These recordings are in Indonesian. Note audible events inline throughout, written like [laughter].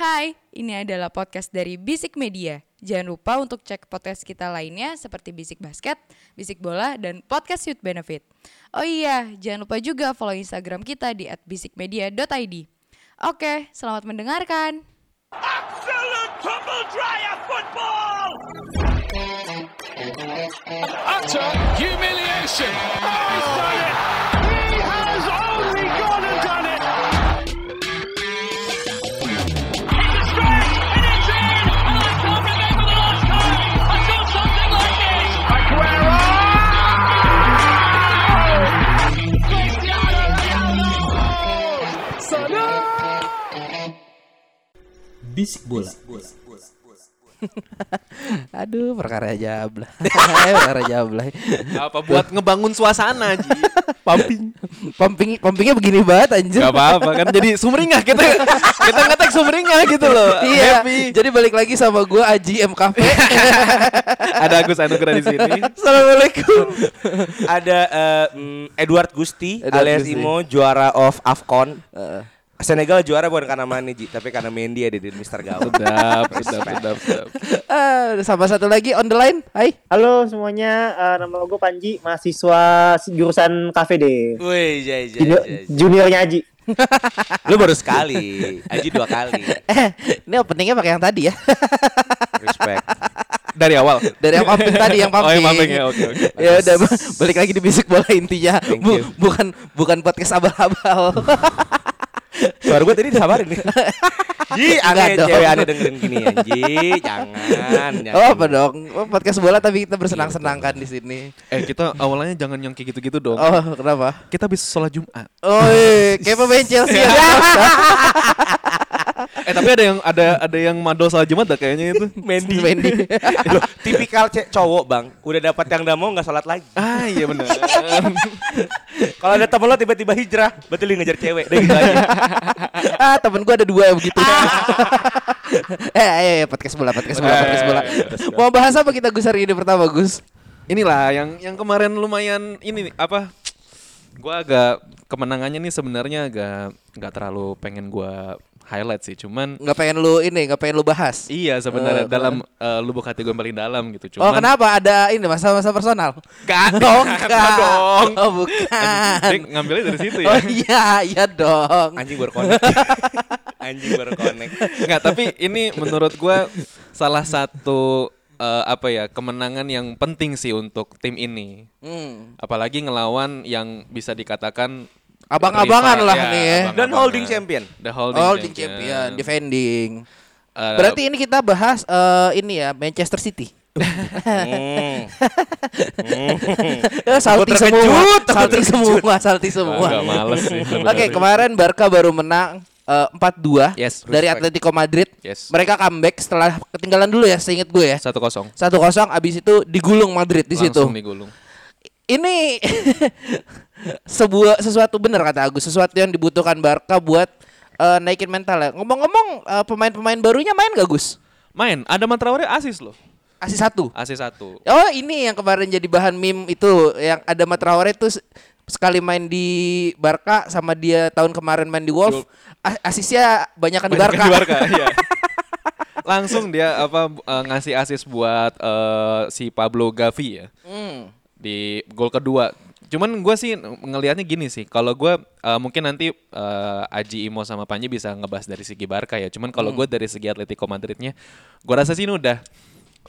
Hai, ini adalah podcast dari Bisik Media. Jangan lupa untuk cek podcast kita lainnya seperti Bisik Basket, Bisik Bola, dan Podcast Youth Benefit. Oh iya, jangan lupa juga follow Instagram kita di @bisikmedia.id. Oke, selamat mendengarkan. Absolute tumble dryer football! utter humiliation. He's done it! He has only gone and done it! Bisik bola. [laughs] Aduh, perkara jabla. [laughs] perkara jabla. Apa buat ngebangun suasana Ji? [laughs] Pumping. Pumping pumpingnya begini banget anjir. Gak apa-apa kan jadi sumringah kita kita ngetek sumringah gitu loh. Iya. Happy. Jadi balik lagi sama gua Aji MKP. Ada Agus Anugrah di sini. Assalamualaikum. ada mm, Edward Gusti Edward alias Gusti. Imo juara of Afcon. Eh. Senegal juara bukan karena Mane Ji, tapi karena Mendy ada di Mister Gawang. Sedap, sedap, sedap, sedap. Eh, sama satu lagi on the line. Hai. Halo semuanya, eh, nama gue Panji, mahasiswa jurusan KVD. Wih, jai, jai, Junior, jai. juniornya Aji. [laughs] Lu baru sekali, Aji dua kali. Eh, ini openingnya pakai yang tadi ya. Respect. [laughs] Dari awal. Dari yang pumping tadi yang Oh, pumping. yang pumping ya, oke, oke. Ya udah ba- balik lagi di bisik bola intinya. Thank Bu- you. bukan bukan podcast abal-abal. [laughs] Suara gue tadi disabarin nih. Ji, aneh dong. cewek aneh dengerin gini ya. Ji, jangan. jangan. oh, apa dong? Oh, podcast bola tapi kita bersenang-senangkan di sini. Eh kita awalnya jangan yang kayak gitu-gitu dong. Oh, kenapa? Kita bisa sholat Jumat. Oh, iya. kayak pemain Chelsea ya. [laughs] [laughs] Eh tapi ada yang ada ada yang madol sholat Jumat dah kayaknya itu. [laughs] Mendy. Mendy. [laughs] Loh, tipikal ce- cowok bang, udah dapat yang udah mau nggak sholat lagi. Ah iya benar. [laughs] Kalau ada temen lo tiba-tiba hijrah, betul dia ngejar cewek, udah gitu ah, temen gua ada dua yang begitu. eh, ayo, ayo, podcast bola, podcast bola, podcast bola. Mau bahas apa kita Gus hari ini pertama, Gus? Inilah yang yang kemarin lumayan ini nih, apa? Gua agak kemenangannya nih sebenarnya agak nggak terlalu pengen gua highlight sih, cuman Nggak pengen lu ini, nggak pengen lu bahas. Iya sebenarnya Eh, dalam eh, lubuk hati gue paling dalam gitu. Oh, Cuman kenapa? Ada ini masa-masa personal? Gak [laughs] Oh, nggak enggak. ada dong. Oh, bukan. Dia ngambilnya dari situ ya. Oh iya, iya dong. Anjing baru connect. [laughs] Anjing baru connect. Enggak, tapi ini menurut gua salah satu eh, apa ya kemenangan yang penting sih untuk tim ini. Hmm. Apalagi ngelawan yang bisa dikatakan Abang-abangan lah ya, nih ya. Dan holding champion. The holding, Holding champion, defending. Eh, Berarti ini kita bahas eh, ini ya Manchester City. Hmm. [laughs] Eh, salty Takut semua, terkejut. semua, salty semua. Agak males sih. [laughs] Oke, kemarin Barca baru menang eh, 4-2 Yes, dari respect. Atletico Madrid. Yes. Mereka comeback setelah ketinggalan dulu ya, seingat gue ya. Satu kosong. 1-0 abis itu digulung Madrid di situ. Langsung digulung. Ini [laughs] sebuah sesuatu benar kata Agus, sesuatu yang dibutuhkan Barca buat eh, naikin mental ya. Ngomong-ngomong eh, pemain-pemain barunya main gak Gus? Main, ada Traore asis loh. Asis satu. Asis satu. Oh ini yang kemarin jadi bahan meme itu yang ada Traore tuh se- sekali main di Barca sama dia tahun kemarin main di Wolf asisnya banyak di Barca. Di Barca, [laughs] iya. Langsung dia apa eh, ngasih asis buat eh, si Pablo Gavi ya Hmm. di gol kedua. Cuman gue sih ngelihatnya gini sih, kalau gue eh, mungkin nanti eh, Aji Imo sama Panji bisa ngebahas dari segi Barca ya. Cuman kalau gue dari segi Atletico Madridnya, gue rasa sih ini udah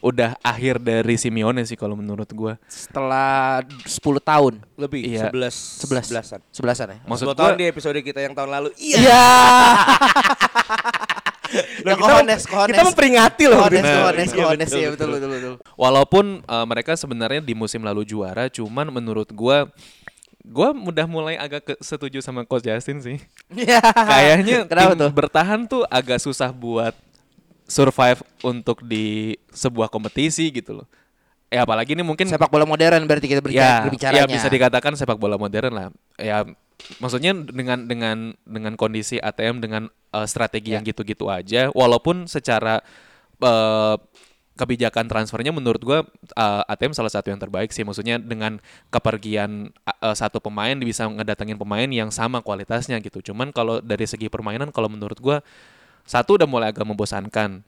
udah akhir dari Simeone sih kalau menurut gue. Setelah 10 tahun. Lebih, Iya. 11 11 11-an. Sebelasan ya. Maksud 10 tahun di episode kita yang tahun lalu. Iya. Iya. [laughs] [laughs] Loh, Ya, kohones, kohones. kita memperingati loh. Kohones, Nah, kohones, iya, kohones betul, ya betul betul betul. Walaupun eh, mereka sebenarnya di musim lalu juara, cuman menurut gua gua udah mulai agak ke- setuju sama Coach Justin sih. Iya. Kayaknya [laughs] Kenapa tim tuh? bertahan tuh agak susah buat survive untuk di sebuah kompetisi gitu loh. Ya apalagi ini mungkin Sepak bola modern berarti kita berbicara, ya, berbicaranya. ya bisa dikatakan sepak bola modern lah. Ya maksudnya dengan dengan dengan kondisi ATM dengan eh, strategi Ya. yang gitu-gitu aja walaupun secara eh, kebijakan transfernya menurut gua eh, ATM salah satu yang terbaik sih maksudnya dengan kepergian eh, satu pemain bisa ngedatengin pemain yang sama kualitasnya gitu. Cuman kalau dari segi permainan kalau menurut gua satu udah mulai agak membosankan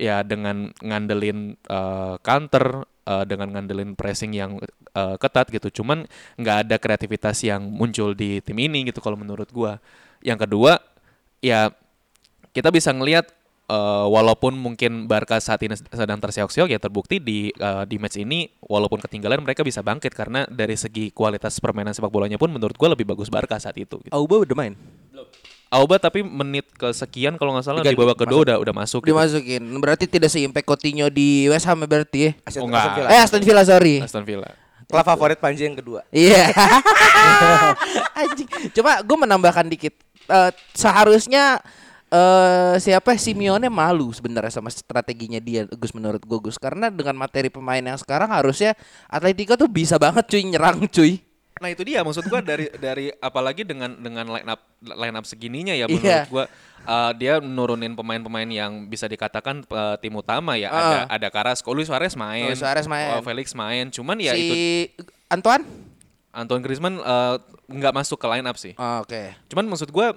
ya dengan ngandelin eh, counter eh, dengan ngandelin pressing yang eh, ketat gitu cuman nggak ada kreativitas yang muncul di tim ini gitu kalau menurut gua yang kedua ya kita bisa ngelihat eh, walaupun mungkin Barca saat ini sedang terseok-seok ya terbukti di eh, di match ini walaupun ketinggalan mereka bisa bangkit karena dari segi kualitas permainan sepak bolanya pun menurut gua lebih bagus Barca saat itu gitu. Auba udah main. Auba tapi menit kesekian kalau nggak salah di Diganti, babak kedua udah udah masuk. gitu. Dimasukin. Berarti tidak seimpact Coutinho di West Ham ya berarti ya. Oh, enggak. Eh Aston Villa sorry. Aston Villa. Klub favorit Panji yang kedua. Iya. [laughs] Anjing. Coba gue menambahkan dikit. Eh, seharusnya eh siapa Simeone malu sebenarnya sama strateginya dia Gus menurut gue Gus karena dengan materi pemain yang sekarang harusnya Atletico tuh bisa banget cuy nyerang cuy. Nah itu dia maksud gua dari [laughs] dari apalagi dengan dengan line up line up segininya ya Iya. menurut gua uh, dia nurunin pemain-pemain yang bisa dikatakan uh, tim utama ya ada Ah. ada Carrasco, Luis Suarez main, Luis Suarez main. uh, Felix main, cuman ya si itu Antoine? Antoine Griezmann uh, nggak masuk ke line up sih. Oh, Oke. Cuman maksud gua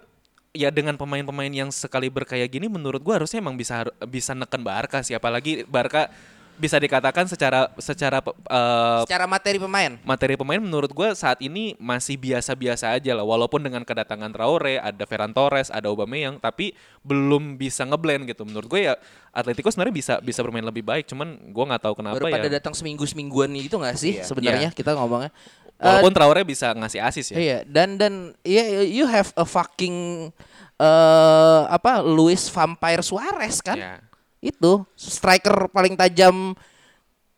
ya dengan pemain-pemain yang sekali berkayak gini menurut gua harusnya emang bisa bisa neken Barca sih apalagi Barca bisa dikatakan secara secara uh, Secara materi pemain. materi pemain menurut gue saat ini masih biasa-biasa aja lah walaupun dengan kedatangan Traore ada Ferran Torres ada Aubameyang tapi belum bisa ngeblend gitu menurut gue ya Atletico sebenarnya bisa bisa bermain lebih baik cuman gue nggak tahu kenapa Baru pada ya datang seminggu semingguan gitu nggak sih Iya. sebenarnya Iya. kita ngomongnya. Walaupun Traore bisa ngasih asis ya Iya, dan dan iya you have a fucking eh apa Luis Vampire Suarez kan? Ya. Itu striker paling tajam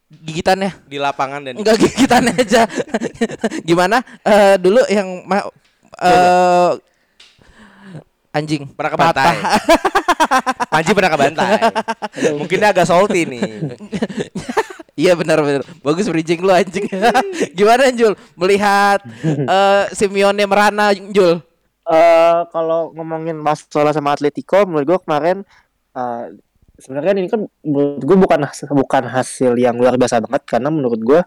gigitannya. Di lapangan dan Enggak gigitannya [laughs] aja. Gimana? Eh dulu yang ma- eh anjing pernah ke bantai. [laughs] Panji pernah ke bantai. Mungkin dia agak salty nih. [laughs] Iya benar benar. Bagus bridging lu anjing. Gimana Jul melihat eh Simeone merana Jul? eh kalau ngomongin Barcelona sama Atletico menurut gue kemarin eh, sebenarnya ini kan menurut gue bukan bukan hasil yang luar biasa banget karena menurut gue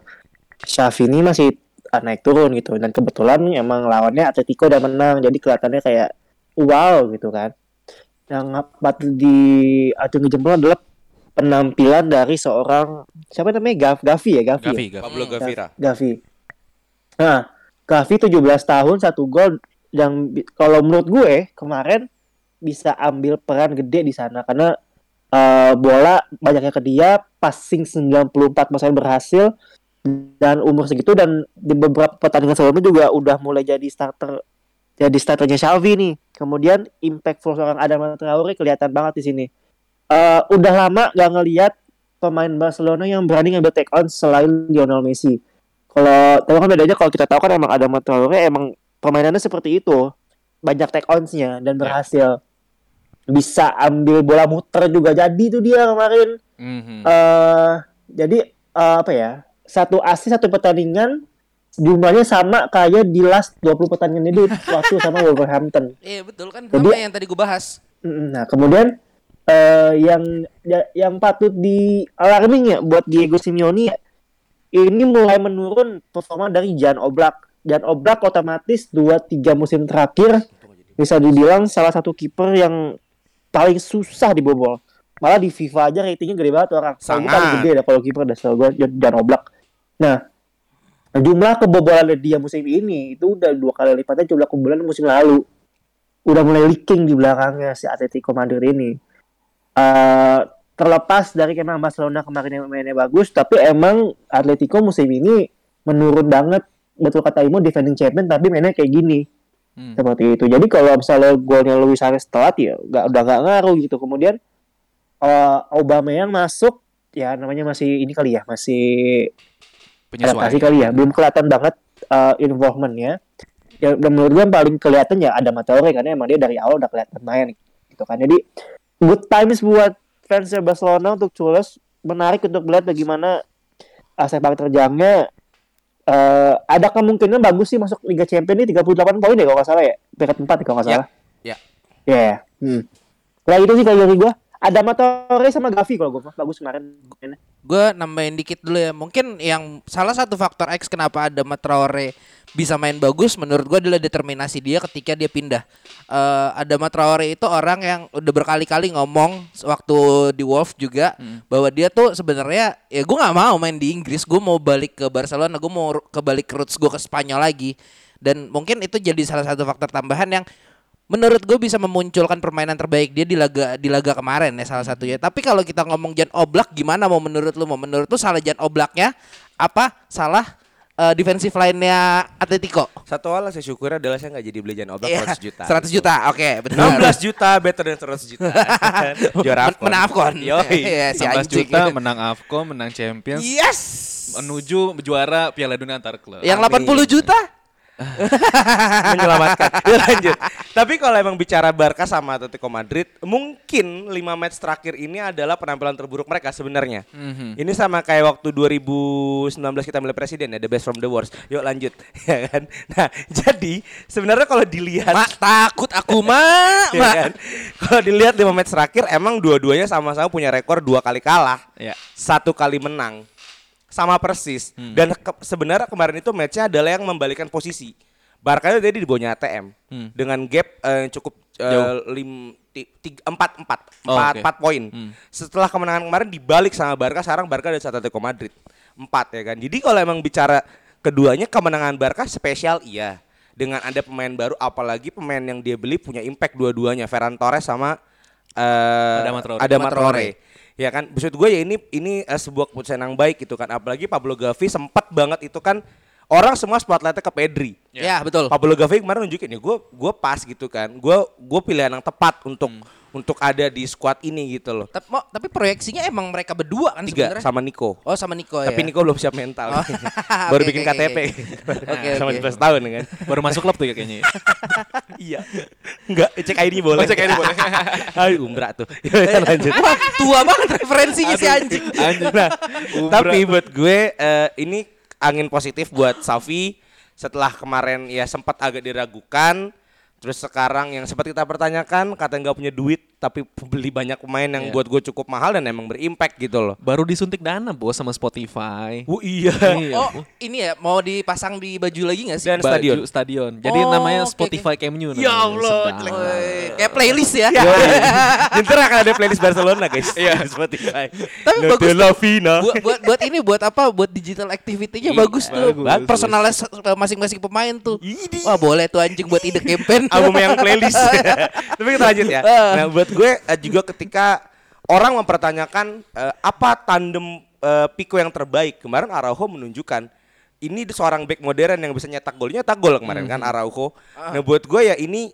Xavi ini masih naik turun gitu dan kebetulan emang lawannya Atletico udah menang jadi kelihatannya kayak wow gitu kan yang patut di acungi jempol adalah penampilan dari seorang siapa namanya Gav Gavi ya Gavi, ya? Gavi, Gavi. Pablo Gavira. Gavi. Nah, Gavi 17 tahun satu gol yang kalau menurut gue kemarin bisa ambil peran gede di sana karena eh, bola banyaknya ke dia, passing 94% berhasil dan umur segitu dan di beberapa pertandingan sebelumnya juga udah mulai jadi starter jadi starternya Xavi nih. Kemudian impact seorang Adama Traore kelihatan banget di sini. Eh, udah lama gak ngelihat pemain Barcelona yang berani ngambil take on selain Lionel Messi. Kalau tapi kan bedanya kalau kita tahu kan emang Adama Traore emang permainannya seperti itu. Banyak take ons-nya dan berhasil. Bisa ambil bola muter juga jadi itu dia kemarin. Mhm. eh jadi eh, apa ya? Satu assist satu pertandingan jumlahnya sama kayak di last 20 pertandingan itu [laughs] waktu sama Wolverhampton. Iya betul kan Jadi- sama yang tadi gue bahas. Nah, kemudian eh yang ya- yang patut di alarming ya buat Diego Simeone ya, ini mulai menurun performa dari Jan Oblak. Jan Oblak otomatis 2-3 musim terakhir bisa dibilang salah satu kiper yang paling susah dibobol. Malah di FIFA aja ratingnya gede banget orang. Sangat. paling gede dah kalau kiper dah setahu gue Jan Jan Oblak. Nah, jumlah kebobolan dia musim ini itu udah dua kali lipatnya jumlah kebobolan musim lalu udah mulai leaking di belakangnya si Atletico Madrid ini. eh terlepas dari emang Barcelona kemarin yang mainnya bagus, tapi emang Atletico musim ini menurun banget. Betul kata Imo defending champion tapi mainnya kayak gini. Hmm. Seperti itu. Jadi kalau misalnya golnya Luis Suarez telat ya nggak udah nggak ngaruh gitu. Kemudian eh Aubameyang masuk ya namanya masih ini kali ya, masih adaptasi kali ya belum kelihatan banget uh, involvementnya ya dan menurut gue yang paling kelihatan ya ada Traore karena emang dia dari awal udah kelihatan main gitu kan jadi good times buat fans Barcelona untuk Chules menarik untuk melihat bagaimana uh, sepak terjangnya uh, ada kemungkinan bagus sih masuk Liga Champions ini 38 poin ya kalau nggak salah ya peringkat 4 ya kalau nggak Ya, salah ya. ya ya. hmm. Nah itu sih kalau dari gue ada Traore sama Gavi kalau gue bagus kemarin. Gue nambahin dikit dulu ya. Mungkin yang salah satu faktor X kenapa ada Traore bisa main bagus menurut gue adalah determinasi dia ketika dia pindah. Eh ada Traore itu orang yang udah berkali-kali ngomong waktu di Wolf juga bahwa dia tuh sebenarnya ya gue nggak mau main di Inggris. Gue mau balik ke Barcelona. Gue mau kebalik ke roots gue ke Spanyol lagi. Dan mungkin itu jadi salah satu faktor tambahan yang menurut gue bisa memunculkan permainan terbaik dia di laga di laga kemarin ya salah satunya. Tapi kalau kita ngomong Jan Oblak gimana mau menurut lu? Mau menurut lu salah Jan Oblaknya apa salah eh, defensive line-nya Atletico? Satu hal saya syukuri adalah saya nggak jadi beli Jan Oblak Iya, 100 juta. 100 juta. Oke, benar. 16 juta better than 100 juta. [laughs] Juara Men- menang Afcon. Yoi. Iya, si 16 anjing. juta menang AFCON, menang Champions, Yes. menuju juara Piala Dunia antar klub. Yang Amin. 80 juta? [laughs] menyelamatkan. [laughs] Ya, lanjut. Tapi kalau emang bicara Barca sama Atletico Madrid, mungkin 5 match terakhir ini adalah penampilan terburuk mereka sebenarnya. Ini sama kayak waktu 2019 kita milih presiden ya, the best from the worst. Yuk lanjut, [laughs] ya kan. Nah, jadi sebenarnya kalau dilihat Mak takut aku, Mak. ya Mak. kan? Kalau dilihat 5 match terakhir emang dua-duanya sama-sama punya rekor dua kali kalah. Ya. Satu kali menang. Sama persis. Hmm. Dan ke- sebenarnya kemarin itu matchnya adalah yang membalikan posisi. Barca itu tadi di bawahnya ATM Hmm. dengan gap eh, cukup eh, lim, tiga- empat empat Oh, empat empat poin. Setelah kemenangan kemarin dibalik sama Barca, sekarang Barca ada satu Atletico Madrid empat ya kan. Jadi kalau emang bicara keduanya kemenangan Barca spesial iya. Dengan ada pemain baru, apalagi pemain yang dia beli punya impact dua-duanya, Ferran Torres sama Adama Traore. Adama Adama Traore. Ya kan, maksud gue ya ini ini eh, sebuah keputusan yang baik gitu kan. Apalagi Pablo Gavi sempat banget itu kan orang semua spotlightnya ke Pedri. Ya, betul. Pablo Gavi kemarin nunjukin ya gue gue pas gitu kan. Gue gue pilihan yang tepat untuk untuk ada di squad ini gitu loh. Tapi, tapi proyeksinya emang mereka berdua kan Tiga sebenarnya. sama Nico. Oh, sama Nico Tapi ya. Nico belum siap mental. Oh. [laughs] [laughs] Baru Oke, bikin oke, KTP. oke. Oke, sama oke. 17 tahun kan. [laughs] Baru masuk klub tuh ya kayaknya. iya. Enggak, cek ID boleh. Oh, cek ID boleh. Ayo umrah tuh. Ya, lanjut. Wah, tua banget referensinya si anjing. Nah, tapi buat gue eh, ini angin positif buat Safi. Setelah kemarin ya sempat agak diragukan. Terus sekarang yang sempat kita pertanyakan katanya nggak punya duit tapi beli banyak pemain yang Iya. buat gue cukup mahal dan emang berimpact gitu loh. Baru disuntik dana bos sama Spotify. Oh iya. Iya. Oh, ini ya mau dipasang di baju lagi gak sih? Dan Baju stadion. stadion. Jadi Oh, namanya Spotify Camp Nou. Ya. Allah, kayak playlist ya. [laughs] Ntar akan ada playlist Barcelona guys. Iya [laughs] Spotify. Tapi Note bagus Fina. buat buat buat ini buat apa? Buat digital activity-nya bagus tuh. bagus. Personalis eh, masing-masing pemain tuh. Wah, boleh tuh anjing buat ide campaign. album yang playlist. [laughs] Tapi kita lanjut ya. Nah, buat gue eh, juga ketika orang mempertanyakan eh, apa tandem eh, Pico yang terbaik, kemarin Araujo menunjukkan ini seorang back modern yang bisa nyetak golnya, nyetak gol kemarin kan Araujo. Nah, buat gue ya ini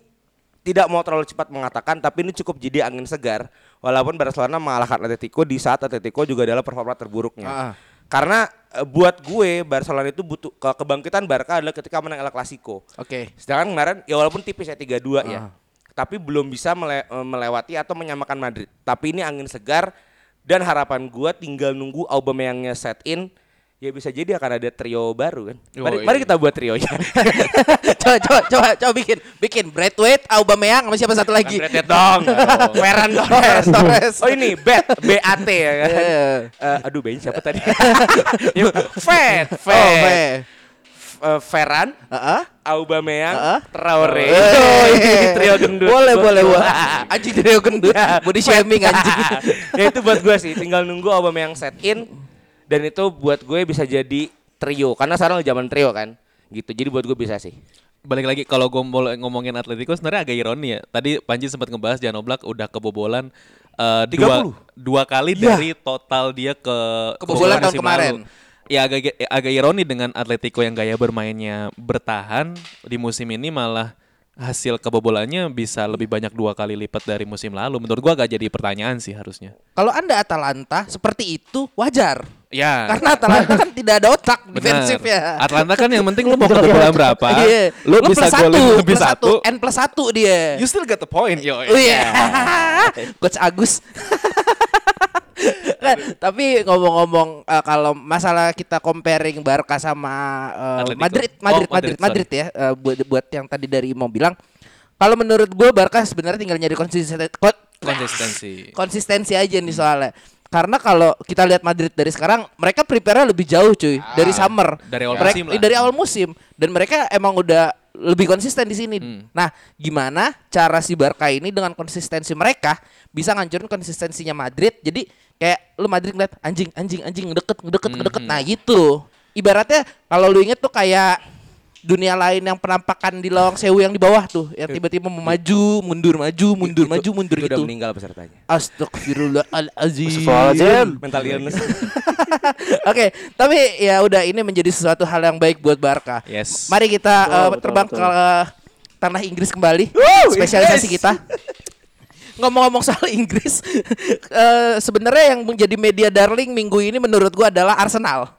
tidak mau terlalu cepat mengatakan tapi ini cukup jadi angin segar walaupun Barcelona mengalahkan Atletico di saat Atletico juga adalah performa terburuknya. Ah. Karena eh, buat gue Barcelona itu butuh ke kebangkitan Barca adalah ketika menang El Clasico. Oke. Sedangkan kemarin ya walaupun tipis ya 3-2 ya. Tapi belum bisa mele- eh, melewati atau menyamakan Madrid. Tapi ini angin segar dan harapan gua tinggal nunggu Aubameyangnya set in ya bisa jadi akan ada trio baru kan. Oh, Mari, iya. mari kita buat trio ya. [laughs] coba coba coba coba bikin bikin Braithwaite, Aubameyang sama siapa satu lagi? Bretet dong. [laughs] Ferran Torres. Torres. Oh ini Bet, BAT ya kan. Iya. Eh, aduh Ben siapa tadi? [laughs] Ya, Fed, Oh. Eh, Ferran, Heeh. Aubameyang, Heeh. Traore. Eh. [laughs] Oh, ini trio gendut. Boleh Buat boleh gua. boleh. [laughs] Anjing trio gendut, body shaming anjing. [laughs] ya itu buat gue sih, tinggal nunggu Aubameyang set in dan itu buat gue bisa jadi trio karena sekarang zaman trio kan. Gitu. Jadi buat gue bisa sih. Balik lagi kalau gue mau ngomongin Atletico sebenarnya agak ironi ya. Tadi Panji sempat ngebahas Jan Oblak udah kebobolan eh, dua, 30. dua kali Iya. dari total dia ke Kebobolan tahun kemarin. lalu. Ya agak agak ironi dengan Atletico yang gaya bermainnya bertahan di musim ini malah hasil kebobolannya bisa lebih banyak dua kali lipat dari musim lalu. Menurut gua agak jadi pertanyaan sih harusnya. Kalau Anda Atalanta seperti itu wajar. Ya. Karena Atalanta kan tidak ada otak defensif ya. Atlanta kan yang penting lu mau [laughs] kebobolan berapa? Iya. Lu, bisa plus golin satu, lebih plus satu. N plus satu dia. You still got the point, yo. Oh iya. [laughs] Coach Agus. [laughs] [laughs] Nah, tapi ngomong-ngomong eh, kalau masalah kita comparing Barca sama eh, Atletico. Madrid, Oh, Madrid, Madrid, Madrid, Madrid ya. eh, buat buat yang tadi dari Imo bilang, kalau menurut gue Barca sebenarnya tinggal nyari konsistensi Konsistensi. konsistensi aja nih soalnya. Karena kalau kita lihat Madrid dari sekarang, mereka prepare lebih jauh cuy dari summer. Dari awal Mereka- musim lah. Dari awal musim dan mereka emang udah lebih konsisten di sini. Hmm. Nah, gimana cara si Barca ini dengan konsistensi mereka bisa ngancurin konsistensinya Madrid? Jadi kayak lu Madrid ngeliat anjing anjing anjing ngedeket ngedeket Hmm, ngedeket. Nah, gitu. Ibaratnya kalau lu inget tuh kayak dunia lain yang penampakan di lawang sewu yang di bawah tuh yang tiba-tiba mau maju mundur maju mundur Itu- maju mundur itu udah gitu meninggal pesertanya. Astagfirullahaladzim Astagfirullahaladzim. Mental illness. [laughs] Oke, tapi ya udah ini menjadi sesuatu hal yang baik buat Barca. Yes. Mari kita Betul, uh, betul, terbang betul. ke uh, tanah Inggris kembali. Woo, spesialisasi Inggris. kita. Ngomong-ngomong soal [laughs] Inggris, eh, sebenarnya yang menjadi media darling minggu ini menurut gua adalah Arsenal.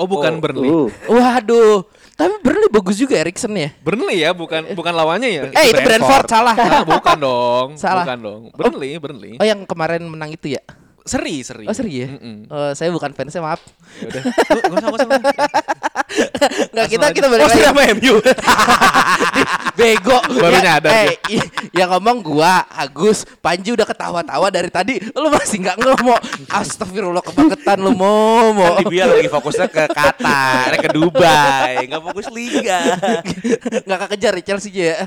Oh bukan Burnley. Uh. Waduh, tapi Burnley bagus juga Erikson ya. Burnley ya, bukan bukan lawannya ya. Eh itu Brentford salah. [laughs] Ah, bukan dong. Salah. Bukan dong. Burnley, Burnley. Oh yang kemarin menang itu ya? Seri, seri. Oh seri ya? Mm-mm. Oh, saya bukan fansnya maaf. Ya udah. Gak usah, gak usah. [laughs] [laughs] Nggak kita kita balik Oh, lagi. sama MU. [laughs] Bego. Baru Ya, nyadar Eh, yang ngomong gua, Agus, Panji udah ketawa-tawa dari tadi. Lu masih nggak ngomong. Astagfirullah kebangetan lu mau. Kan di Bial lagi fokusnya ke Qatar, ke Dubai, nggak fokus liga. [laughs] Nggak kekejar Chelsea ya.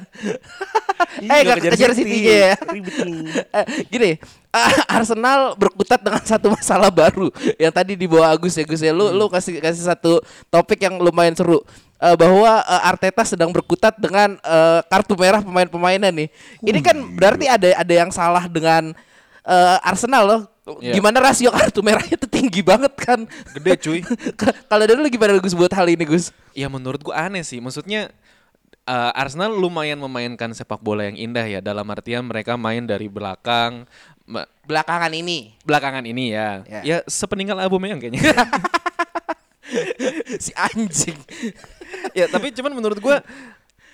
Eh nggak kekejar City ya. Ribet nih. Eh, Gini, [laughs] Arsenal berkutat dengan satu masalah baru yang tadi dibawa Agus ya Gus ya. Lu lu kasih kasih satu topik yang lumayan seru. Eh, bahwa eh, Arteta sedang berkutat dengan eh, kartu merah pemain-pemainnya nih. Ini kan berarti ada ada yang salah dengan eh, Arsenal loh. Iya. Gimana rasio kartu merahnya itu tinggi banget kan? Gede cuy. [laughs] Kalau dari lu gimana Gus buat hal ini Gus? Ya menurut gua aneh sih. Maksudnya eh, Arsenal lumayan memainkan sepak bola yang indah ya. Dalam artian mereka main dari belakang. Belakangan ini belakangan ini ya. Ya. Ya, sepeninggal Aubameyang kayaknya. [laughs] si anjing. ya tapi cuman menurut gua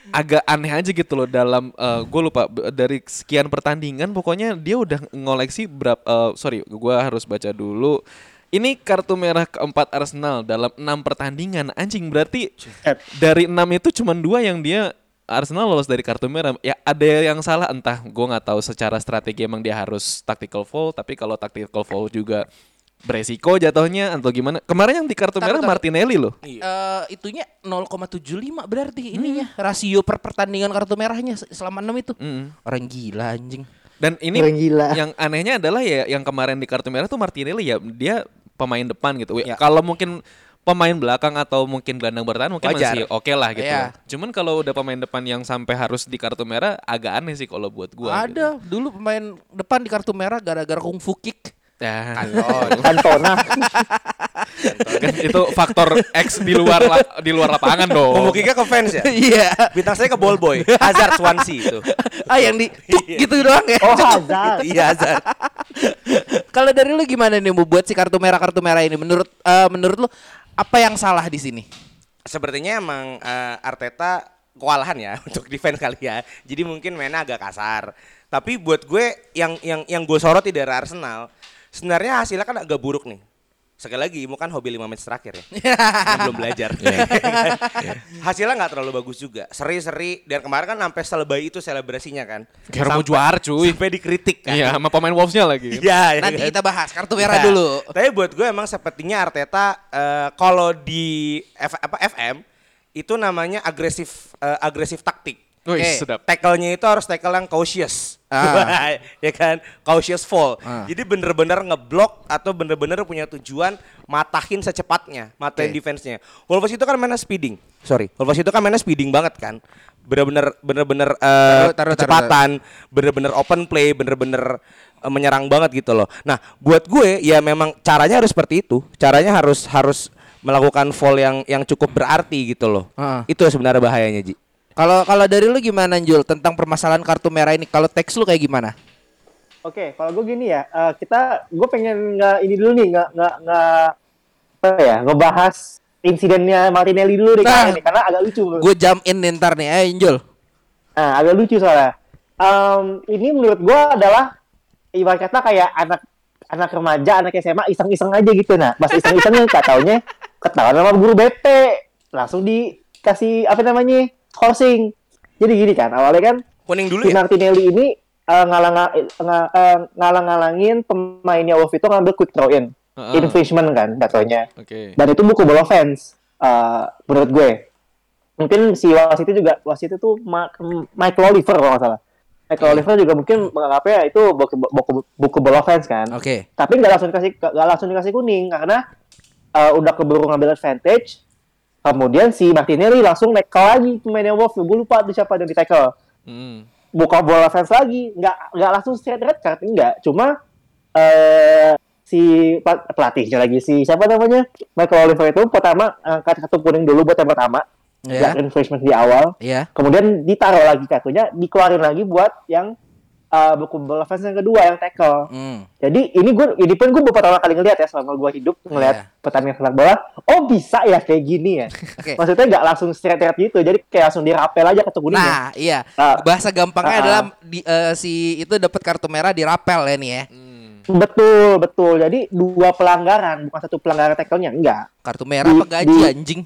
agak aneh aja gitu loh dalam gue lupa dari sekian pertandingan pokoknya dia udah ngoleksi berapa eh, sorry gua harus baca dulu ini kartu merah keempat Arsenal dalam enam pertandingan anjing berarti Eh, dari enam itu cuma dua yang dia Arsenal lolos dari kartu merah ya ada yang salah entah gue nggak tahu secara strategi emang dia harus tactical foul tapi kalau tactical foul juga beresiko jatuhnya atau gimana kemarin yang di kartu merah. Martinelli loh Eh itunya 0,75 berarti ininya rasio per pertandingan kartu merahnya se- selama 6 itu. Mm. Orang gila anjing. Dan ini Orang gila. yang anehnya adalah ya yang kemarin di kartu merah tuh Martinelli ya dia pemain depan gitu. Ya. Kalau mungkin pemain belakang atau mungkin gelandang bertahan mungkin Wajar. masih oke lah gitu. Iya. Cuman kalau udah pemain depan yang sampai harus di kartu merah agak aneh sih kalau buat gua. gitu. Ada dulu pemain depan di kartu merah gara-gara kungfu kick. Ya, Cantona. [laughs] kan itu faktor X di luar la- di luar lapangan dong. Ngomongnya ke fans ya. Iya. Bintang saya ke ball boy, [laughs] Hazard Swansea itu. ah yang di tuk gitu doang ya. Oh Hazard. Iya Hazard. Kalau dari lu gimana nih mau buat si kartu merah kartu merah ini? Menurut eh, menurut lu apa yang salah di sini? Sepertinya emang eh, Arteta kewalahan ya [laughs] untuk defense kali ya. Jadi mungkin mainnya agak kasar. Tapi buat gue yang yang yang gue soroti dari Arsenal, sebenarnya hasilnya kan agak buruk nih. Sekali lagi, mau kan hobi 5 match terakhir ya. [laughs] Yang belum belajar. [laughs] Hasilnya nggak terlalu bagus juga. Seri-seri dan kemarin kan sampai selebay itu selebrasinya kan. Kayak mau juara cuy. Sampai dikritik kan. Iya, sama pemain Wolves-nya lagi. [laughs] Iya, ya Nanti kan? kita bahas kartu merah Nah, dulu. Tapi buat gue emang sepertinya Arteta eh, kalau di F- apa FM itu namanya agresif eh, agresif taktik. Wih, Oke. sedap. Tackle-nya itu harus tackle yang cautious. Ah. [laughs] ya kan? Cautious fall. Ah. Jadi bener-bener ngeblok atau bener-bener punya tujuan matahin secepatnya, matain Oke. defense-nya. Wolves itu kan mainnya speeding. Sorry. Wolves itu kan mainnya speeding banget kan. Bener-bener bener-bener eh, Taruh, kecepatan, bener-bener open play, bener-bener eh, menyerang banget gitu loh. Nah, buat gue ya memang caranya harus seperti itu. Caranya harus harus melakukan fall yang yang cukup berarti gitu loh. Ah. Itu sebenarnya bahayanya, Ji. Kalau kalau dari lu gimana Jul tentang permasalahan kartu merah ini? Kalau teks lu kayak gimana? Oke, kalau gue gini ya, eh, kita, gue pengen nggak ini dulu nih, nggak nggak nggak apa ya, ngebahas insidennya Martinelli dulu deh, Nah. nih, karena agak lucu. Gue jump in nih ntar nih, ayo Jul. Nah, agak lucu soalnya. Em, ini menurut gua adalah ibarat kata kayak anak anak remaja, anak SMA iseng-iseng aja gitu. Nah, pas iseng-isengnya nggak taunya ketahuan sama guru BP, langsung dikasih apa namanya horsing. Jadi gini kan, awalnya kan Kuning dulu si ya. Martinelli ini eh, ngalang nga- eh, ngalang-ngalangin pemainnya Wolf itu ngambil quick throw in. Heeh. Infringement kan jatuhnya. Oke. Dan itu buku bola offense eh, menurut gue. Mungkin si wasit itu juga wasit itu Ma- Mike Oliver kalau nggak salah. Mike Oliver juga mungkin menganggapnya itu buku, buku, buku bola offense kan. Oke. Tapi nggak langsung dikasih nggak langsung dikasih kuning karena eh, udah keburu ngambil advantage. Kemudian si Martinelli langsung tackle lagi pemainnya Wolf. Gue lupa tuh siapa yang di tackle Hmm. buka bola fans lagi nggak nggak langsung straight red card enggak cuma eh si pel- pelatihnya lagi si siapa namanya Michael Oliver itu pertama angkat kartu kuning dulu buat yang pertama Iya. nggak infringement di awal Iya. kemudian ditaruh lagi kartunya dikeluarin lagi buat yang eh, buku bola fans yang kedua yang tackle Hmm. jadi ini gue ini pun gue pertama kali ngeliat ya selama gue hidup ngeliat Iya. pertandingan sepak bola oh bisa ya kayak gini ya [laughs] Oke. maksudnya nggak langsung straight red gitu jadi kayak langsung dirapel aja kartu kuningnya Nah, iya. Ah. Bahasa gampangnya Ah. adalah di, eh, si itu dapat kartu merah dirapel ya nih ya. Betul, betul. Jadi dua pelanggaran, bukan satu pelanggaran tackle-nya, enggak. Kartu merah Di- apa gaji di- anjing?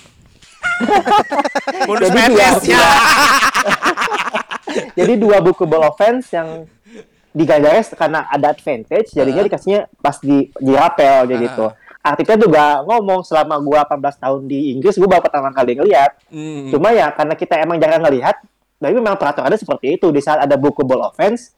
[laughs] Bonus PNS-nya. [laughs] [laughs] jadi dua buku ball offense yang digaris karena ada advantage, jadinya Ah. dikasihnya pas di di rapel jadi Ah. gitu. Artinya juga ngomong selama gua 18 tahun di Inggris, gua baru pertama kali ngelihat. Hmm. Cuma ya karena kita emang jarang ngelihat, tapi memang peraturannya seperti itu. Di saat ada buku ball offense,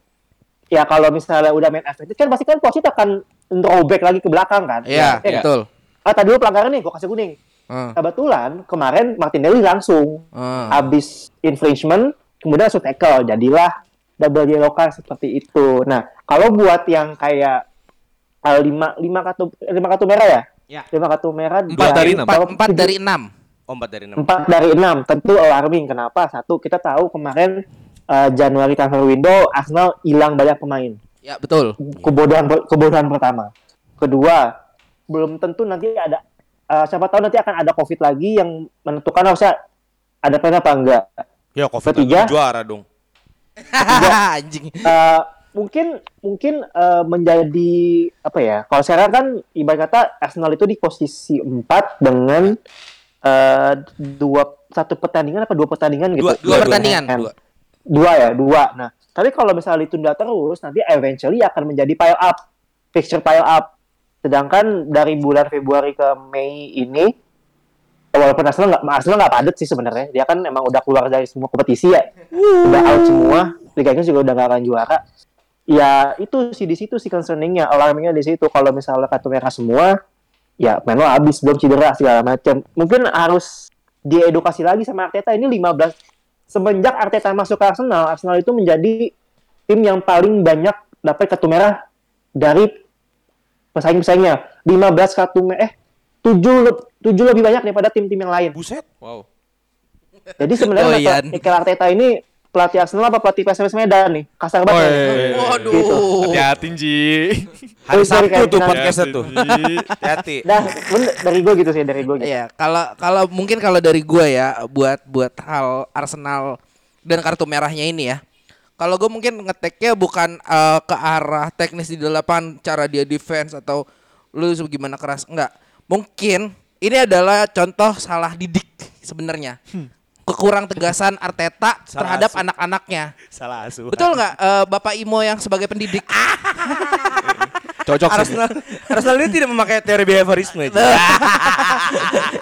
ya kalau misalnya udah main advantage kan pasti kan wasit akan throwback lagi ke belakang kan. Iya, Ya, betul. ah tadi pelanggaran nih, gua kasih kuning. Hmm. Kebetulan kemarin Martinelli langsung Hmm. habis infringement, kemudian langsung tackle, jadilah double yellow card seperti itu. Nah, kalau buat yang kayak uh, lima lima kartu lima kartu merah ya? Ya. Lima kartu merah. Empat dari enam. Empat, empat dari enam. Oh, empat dari enam. empat dari enam tentu alarming. Kenapa? Satu kita tahu kemarin uh, Januari transfer window Arsenal hilang banyak pemain. Ya, betul. Kebodohan kebodohan pertama. Kedua, belum tentu nanti ada uh, siapa tahu nanti akan ada covid lagi yang menentukan harusnya ada plan apa enggak. Ya, Covid Ketiga. juara dong. [laughs] anjing. Eh, mungkin mungkin eh, menjadi apa ya? Kalau sekarang kan ibarat kata Arsenal itu di posisi 4 dengan eh, dua satu pertandingan apa dua pertandingan gitu. Dua- Dua pertandingan, Kan. dua. Dua ya, dua. Nah, tapi kalau misalnya ditunda terus nanti eventually akan menjadi pile up, fixture pile up. Sedangkan dari bulan Februari ke Mei ini walaupun Arsenal nggak Arsenal nggak padat sih sebenarnya. Dia kan emang udah keluar dari semua kompetisi ya. Udah out semua. Liga Inggris juga udah nggak akan juara. Ya itu sih di situ sih concerningnya alarmingnya di situ. Kalau misalnya kartu merah semua ya main lo habis belum cedera segala macam. Mungkin harus diedukasi lagi sama Arteta. Ini 15 semenjak Arteta masuk ke Arsenal Arsenal itu menjadi tim yang paling banyak dapat kartu merah dari pesaing-pesaingnya. 15 kartu merah eh 7 7 lebih banyak daripada tim-tim yang lain Buset. Wow. jadi sebenarnya Doyan. Mikel Arteta ini pelatih Arsenal apa pelatih PSMS Medan nih? Kasar banget. ya. Waduh. Gitu. Hati-hati, Ji. Hari Oh, Sabtu tuh podcastnya tuh. Hati-hati. Dah, dari gue gitu sih, dari gue gitu. Iya, kalau kalau mungkin kalau dari gua ya buat buat hal Arsenal dan kartu merahnya ini ya. Kalau gue mungkin ngeteknya bukan eh, ke arah teknis di delapan cara dia defense atau lu gimana keras enggak. Mungkin ini adalah contoh salah didik sebenarnya. Kekurang tegasan Arteta Salah terhadap asuh. anak-anaknya. Salah asuh. Betul nggak eh, Bapak Imo yang sebagai pendidik? [laughs] Cocok sih. Arsenal, Arsenal ini tidak memakai teori behaviorisme. [laughs]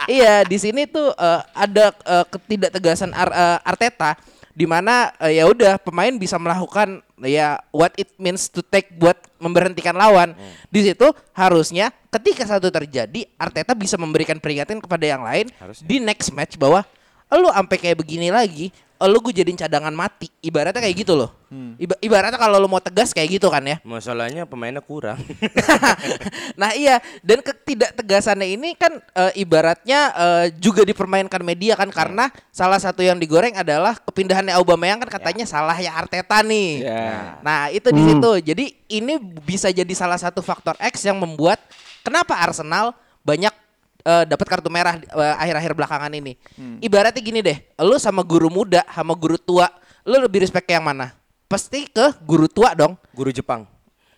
Iya di sini tuh eh, ada eh, ketidaktegasan Ar- eh, Arteta di mana eh, ya udah pemain bisa melakukan ya what it means to take buat memberhentikan lawan. Di situ harusnya ketika satu terjadi Arteta bisa memberikan peringatan kepada yang lain Harusnya. di next match bahwa lu sampai kayak begini lagi, lu gue jadiin cadangan mati. Ibaratnya kayak gitu loh. Iba- ibaratnya kalau lu mau tegas kayak gitu kan ya. Masalahnya pemainnya kurang. [laughs] nah iya dan ketidaktegasannya ini kan eh, ibaratnya eh, juga dipermainkan media kan karena salah satu yang digoreng adalah kepindahannya Aubameyang kan katanya salah ya Arteta nih. Ya. Nah itu di situ jadi ini bisa jadi salah satu faktor X yang membuat kenapa Arsenal banyak eh, dapat kartu merah eh, akhir-akhir belakangan ini. Ibaratnya gini deh, lu sama guru muda sama guru tua, lu lebih respect ke yang mana? Pasti ke guru tua dong. Guru Jepang.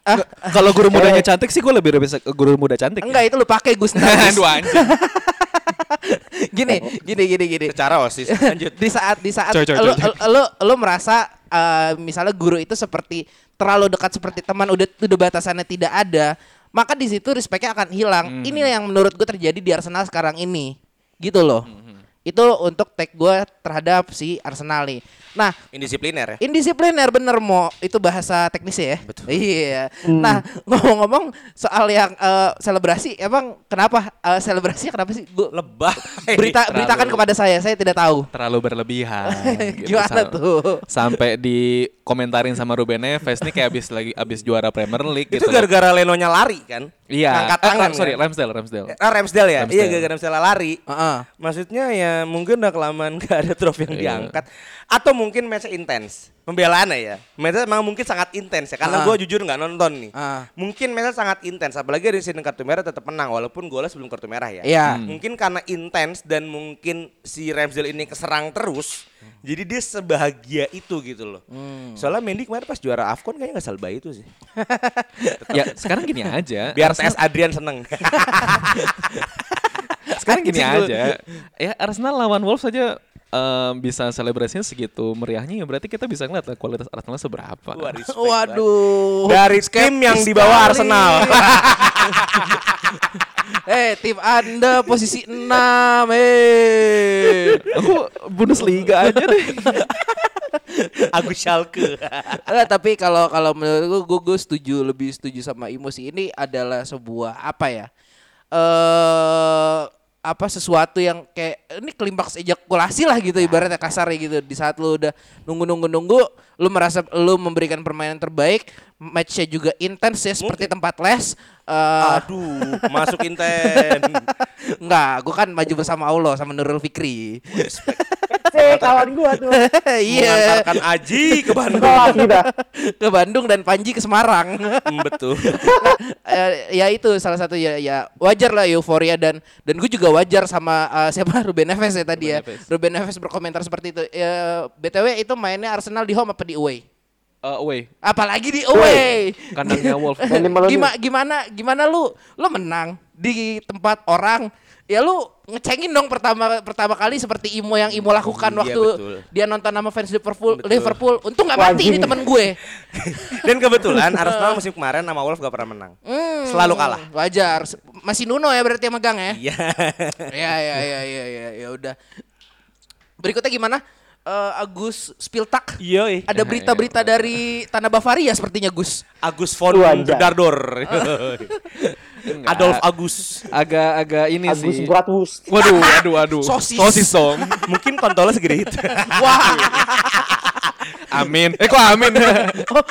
Ah, Kalau guru mudanya cantik sih gue lebih ke guru muda cantik. enggak itu lu pakai Gus [laughs] Aduh [laughs] anjing. gini, gini, gini, gini. Secara osis lanjut. Di saat di saat Coy, coy, lu, coy, lu lu merasa eh, misalnya guru itu seperti terlalu dekat seperti teman udah udah batasannya tidak ada, maka di situ respectnya akan hilang. Hmm. Ini yang menurut gue terjadi di Arsenal sekarang ini. Gitu loh. Hmm, Itu untuk tag gue terhadap si Arsenal nih. Nah, Indisipliner ya. Indisipliner bener mo itu bahasa teknis ya. Betul. Iya. Nah ngomong-ngomong soal yang eh, selebrasi, emang kenapa eh, selebrasinya kenapa sih? Gua Lebah. berita Terlalu- beritakan kepada saya, saya tidak tahu. Terlalu berlebihan. [laughs] gitu. Gimana Sam- tuh? Sampai dikomentarin sama Ruben Neves nih kayak abis lagi abis juara Premier League Itu gitu. gara-gara Lenonya lari kan? Iya. Angkat Eh, tangan. sorry, kan? Ramsdale, Ramsdale. Ah, Ramsdale ya? Ramsdale. Iya gara-gara Ramsdale lari. Heeh. Maksudnya ya mungkin udah kelamaan [laughs] gak ada trofi yang Iya. diangkat Atau mungkin match intens Pembelaannya ya Match memang mungkin sangat intens ya Karena Ah. gue jujur nggak nonton nih Ah. Mungkin match sangat intens Apalagi ada scene kartu merah tetap menang Walaupun golnya sebelum kartu merah ya Iya. Mungkin karena intens dan mungkin si Ramsdale ini keserang terus Jadi dia sebahagia itu gitu loh Hmm. Soalnya Mendy kemarin pas juara Afcon kayaknya gak salba itu sih [laughs] ya sekarang gini aja. Biar Arsenal- TS Adrian seneng [laughs] sekarang gini aja. Ya Arsenal lawan Wolves saja em, bisa selebrasinya segitu meriahnya ya berarti kita bisa ngeliat kualitas Arsenal seberapa. Wah, respect Waduh. Dari tim yang di bawah sekali. Arsenal [laughs] eh, tim Anda posisi 6. Eh. Aku Bundesliga aja deh. [laughs] Agus Schalke Enggak, tapi kalau kalau menurut gue, gue setuju lebih setuju sama Imo sih. Ini adalah sebuah apa ya? Eh apa sesuatu yang kayak ini klimaks ejakulasi lah gitu ibaratnya kasarnya gitu. Di saat lu udah nunggu nunggu nunggu lu merasa lu memberikan permainan terbaik matchnya juga intens ya seperti tempat les eh Aduh, masuk inten. [laughs] enggak gue kan maju bersama Allah sama Nurul Fikri Kawan gua tuh. [laughs] iya. Mengantarkan Aji ke Bandung. [laughs] Ke Bandung dan Panji ke Semarang. Hmm, Betul. [laughs] Eh, ya itu salah satu ya ya wajar lah euforia dan dan gue juga wajar sama eh, siapa? Ruben Neves ya tadi ya. Ruben Neves. Ruben Neves berkomentar seperti itu. Ya, btw itu mainnya Arsenal di home apa di away? Eh, away. apalagi di away. Kandangnya lawan gimana gimana gimana lu? Lu menang di tempat orang ya lu ngecengin dong pertama pertama kali seperti Imo yang Imo lakukan Iya, waktu betul. dia nonton nama fans Liverpool Betul. Liverpool untung nggak mati ini temen gue [laughs] Dan kebetulan [laughs] Arsenal musim kemarin sama Wolves gak pernah menang. Hmm, Selalu kalah. wajar masih Nuno ya berarti yang megang ya Iya. [laughs] ya ya ya ya ya ya udah berikutnya gimana Eh, Agus Spiltak Iya. ada berita-berita dari tanah Bavaria sepertinya Gus Agus von. Dardor. [laughs] Adolf Agus. Agak-agak ini Agus sih. Bratwurst. Waduh, [laughs] waduh, waduh. Sosis. Sosis dong. [laughs] Mungkin kontolnya segede itu. wah Amin. Eh kok amin? oh,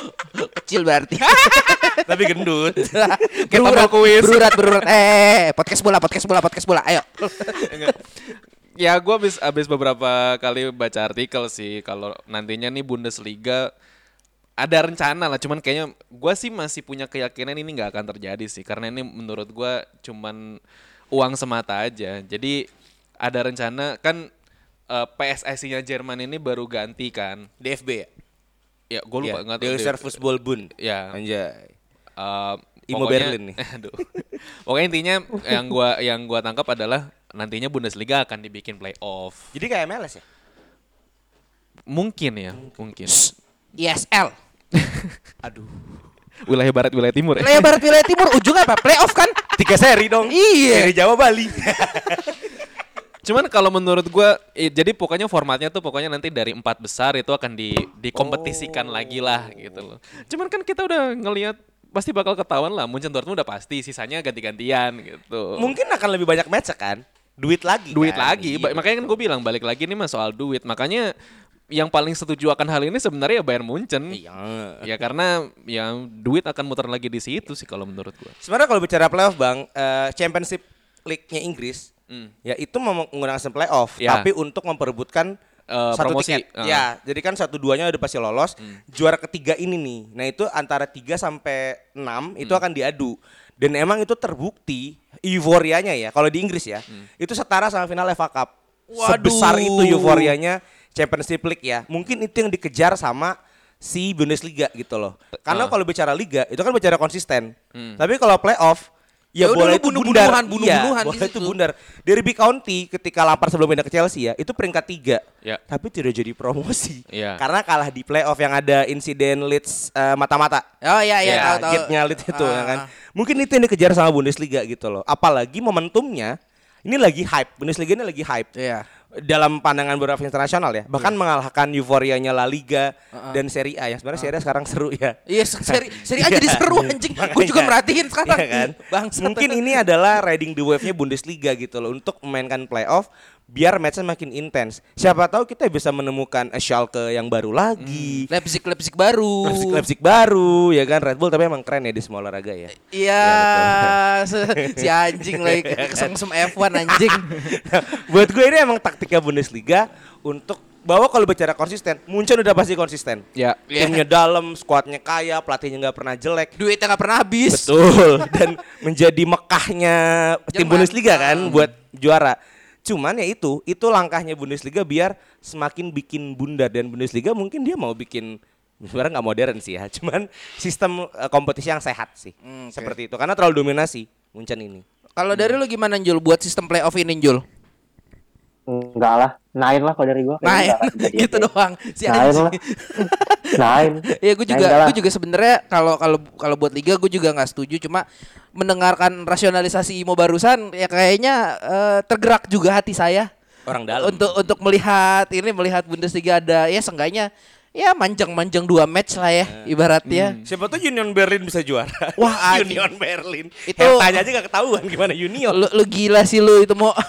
kecil berarti Tapi gendut. Kita berurat mau kuis. berurat berurat eh podcast bola podcast bola podcast bola ayo ya gue abis, abis beberapa kali baca artikel sih kalau nantinya nih Bundesliga ada rencana lah cuman kayaknya gue sih masih punya keyakinan ini nggak akan terjadi sih karena ini menurut gue cuman uang semata aja jadi ada rencana kan eh, PSSI-nya Jerman ini baru ganti kan DFB ya? ya gue lupa Iya, nggak Deutscher tahu deh. Fußball Bund. ya Anjay. Eh, Imo Berlin nih. [laughs] Aduh. Pokoknya intinya yang gua yang gua tangkap adalah nantinya Bundesliga akan dibikin playoff. Jadi kayak MLS ya? Mungkin ya, mungkin. ISL [laughs] Aduh. Wilayah barat, wilayah timur ya. wilayah barat wilayah timur ujungnya apa playoff kan Tiga seri dong. Iya. Seri Jawa Bali. [laughs] Cuman kalau menurut gua eh, jadi pokoknya formatnya tuh pokoknya nanti dari empat besar itu akan di dikompetisikan lagi lah gitu loh. Cuman kan kita udah ngelihat pasti bakal ketahuan lah Munchen Dortmund udah pasti sisanya ganti-gantian gitu. Mungkin akan lebih banyak match kan? Duit lagi. duit kan? lagi. Iya. Makanya kan gue bilang balik lagi nih mas soal duit. Makanya yang paling setuju akan hal ini sebenarnya ya Bayern Munchen. Iya. Ya karena ya duit akan muter lagi di situ sih kalau menurut gue. Sebenarnya kalau bicara playoff bang, eh, Championship League-nya Inggris, Hmm. ya itu menggunakan playoff, Ya. tapi untuk memperebutkan Eh, satu promosi. tiket. Ah. Hmm. Ya, jadi kan satu duanya udah pasti lolos. Juara ketiga ini nih, nah itu antara 3 sampai 6 itu Hmm. akan diadu. Dan emang itu terbukti euforianya ya, kalau di Inggris ya, Hmm. itu setara sama final FA Cup. Waduh. Sebesar itu euforianya Championship League ya. Mungkin itu yang dikejar sama si Bundesliga gitu loh. Karena Ah. kalau bicara liga itu kan bicara konsisten. Hmm. Tapi kalau playoff Ya, Ya udah bola itu bundar. bunuh-bunuhan Iya, di bola itu bundar. Derby County ketika Lampard sebelum pindah ke Chelsea ya, itu peringkat tiga. Ya. Tapi tidak jadi promosi. Iya. Karena kalah di playoff yang ada insiden Leeds eh, mata-mata. Oh iya iya Ya, tahu tahu. gate-nya Leeds itu ya kan. Ah. Mungkin itu yang dikejar sama Bundesliga gitu loh. Apalagi momentumnya ini lagi hype. Bundesliga ini lagi hype. Iya. Dalam pandangan beberapa internasional ya, bahkan mengalahkan euforianya La Liga dan Serie A yang sebenarnya Serie A sekarang seru ya. Iya seri seri aja jadi seru anjing. Gue juga merhatiin sekarang. Iya kan? Bangsat. Mungkin ini adalah riding the wave-nya Bundesliga gitu loh untuk memainkan playoff biar matchnya makin intens. Siapa tahu kita bisa menemukan Schalke yang baru lagi. Leipzig Leipzig baru. Leipzig, Leipzig baru ya kan Red Bull tapi emang keren ya di semua olahraga ya. Iya, se- [laughs] si anjing lagi [laughs] kesengsem F1 anjing. Nah, [laughs] buat gue ini emang taktiknya Bundesliga untuk bahwa kalau bicara konsisten, Munchen udah pasti konsisten. Ya. Timnya dalam, skuadnya kaya, pelatihnya nggak pernah jelek. Duitnya nggak pernah habis. Betul. Dan menjadi mekahnya tim. Bundesliga kan buat juara. Cuman ya itu, itu langkahnya Bundesliga biar semakin bikin bundar dan Bundesliga mungkin dia mau bikin sebenarnya nggak modern sih ya, [laughs] cuman sistem eh, kompetisi yang sehat sih. Hmm, oke. Seperti itu karena terlalu dominasi Munchen ini. Kalau dari lu gimana Jul buat sistem playoff ini Jul? Enggak lah, nine lah kalau dari akan kejadian [laughs] gitu doang. Si Nine anjing. lah. Nine. Ya gue juga gue juga sebenarnya kalau kalau kalau buat liga gue juga nggak setuju cuma mendengarkan rasionalisasi Imo barusan ya kayaknya eh, tergerak juga hati saya Orang dalam. untuk untuk melihat ini melihat Bundesliga ada ya seenggaknya ya manjang-manjang dua match lah ya ibaratnya. Siapa tuh Union Berlin bisa juara? [laughs] Wah. [laughs] Union Berlin. Itu- tanya aja gak ketahuan gimana Union. Lu, lu gila sih lu itu mau [laughs]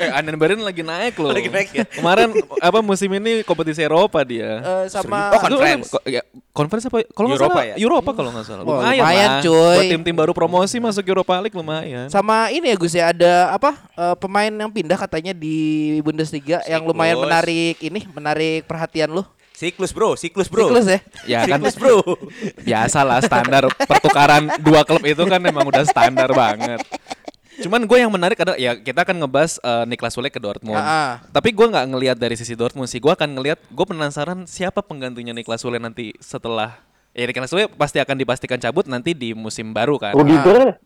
Eh, Anden Beren lagi naik loh. Lagi naik ya? Kemarin apa musim ini kompetisi Eropa dia. eh, sama Oh, conference. Ko- ya, conference apa? Kalau nggak salah ya? Europa kalau nggak salah. Lumayan, lumayan, lah. cuy. Buat tim-tim baru promosi masuk Europa League lumayan. sama ini ya Gus ya ada apa eh, pemain yang pindah katanya di Bundesliga yang lumayan menarik ini menarik perhatian lu. Siklus bro, siklus bro. Siklus ya. Ya kan Siklus bro. biasa lah standar pertukaran dua klub itu kan memang udah standar banget. Cuman gue yang menarik adalah ya kita akan ngebahas eh, Niklas Sule ke Dortmund. Ah, ah. Tapi gue nggak ngelihat dari sisi Dortmund sih. Gue akan ngelihat, gue penasaran siapa penggantinya Niklas Sule nanti setelah ya Niklas Sule pasti akan dipastikan cabut nanti di musim baru kan. Rudiger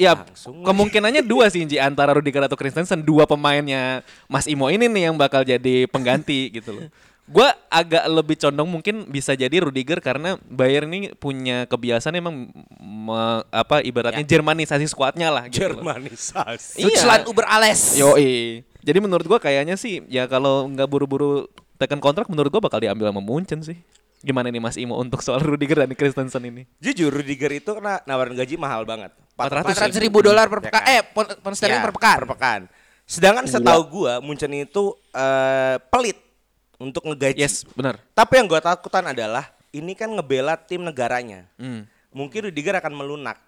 Ya kemungkinannya dua sih Inji antara Rudiger atau Christensen dua pemainnya Mas Imo ini nih yang bakal jadi pengganti gitu loh. Gue agak lebih condong mungkin bisa jadi Rudiger karena Bayern ini punya kebiasaan emang me- apa ibaratnya Jermanisasi skuadnya lah gitu loh. Jermanisasi. Iya. Deutschland über alles. Yo Jadi menurut gua kayaknya sih ya kalau nggak buru-buru tekan kontrak menurut gua bakal diambil sama Munchen sih. Gimana nih Mas Imo untuk soal Rudiger dan Christensen ini? Jujur Rudiger itu kena nawaran gaji mahal banget. 400 ribu dolar per Ya pekan. kan? Eh, pon, sterling Ya, per pekan. Per pekan. Sedangkan setahu gua Munchen itu eh, pelit untuk ngegaji. Yes, benar. Tapi yang gua takutan adalah ini kan ngebela tim negaranya. Hmm. Mungkin Rudiger akan melunak.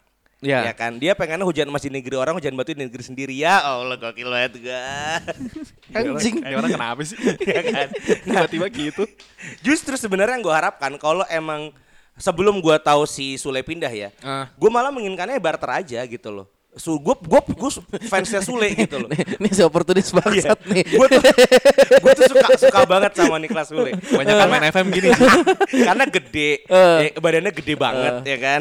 Ya. Ya kan, dia pengennya hujan emas di negeri orang, hujan batu di negeri sendiri ya. Allah gokil banget gua. [laughs] Anjing. Kayak orang kenapa sih? [laughs] ya kan. [laughs] Tiba-tiba gitu. Justru sebenarnya yang gue harapkan kalau emang sebelum gua tahu si Sule pindah ya, Ah. gue malah menginginkannya barter aja gitu loh. Su, gue gue gue fansnya Sule gitu loh. [laughs] Ini si oportunis bangsat nih. Gue tuh gue tuh suka suka [laughs] banget sama Niklas Sule. Banyak kan main FM gini sih. [laughs] Karena gede, Eh. ya, badannya gede banget ya kan.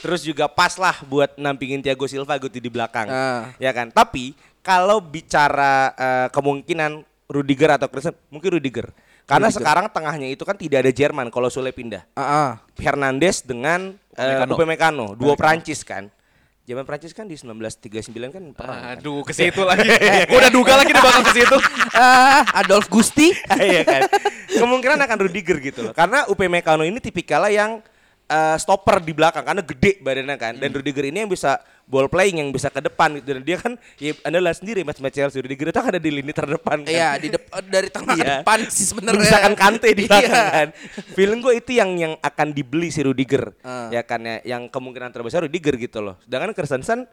Terus juga pas lah buat nampingin Thiago Silva gitu di belakang. Ah. Ya kan. Tapi kalau bicara eh, kemungkinan Rudiger atau Christensen, mungkin Rudiger. Karena sekarang tengahnya itu kan tidak ada Jerman kalau Sule pindah. Ah, ah. Hernandez dengan uh, Upamecano. Upamecano, dua Prancis kan. Zaman Prancis kan di 1939 kan perang. kan? Aduh, ke situ lagi. Gua udah duga lagi dia bakal ke situ. [laughs] Ah, Adolf Gusti. [laughs] Iya kan. Kemungkinan akan Rudiger gitu loh. Karena Upamecano ini tipikalnya yang eh, stopper di belakang karena gede badannya kan. Dan Rudiger ini yang bisa ball playing yang bisa ke depan gitu. Dan dia kan ya Anda lihat sendiri match-match Chelsea Rudiger itu kan ada di lini terdepan kan. Iya, di depan dari tengah Iya. depan sih sebenarnya. Misalkan Kante di [laughs] belakang Iya. kan. Feeling gue itu yang yang akan dibeli si Rudiger. Ah. Ya kan ya, yang kemungkinan terbesar Rudiger gitu loh. Sedangkan Christensen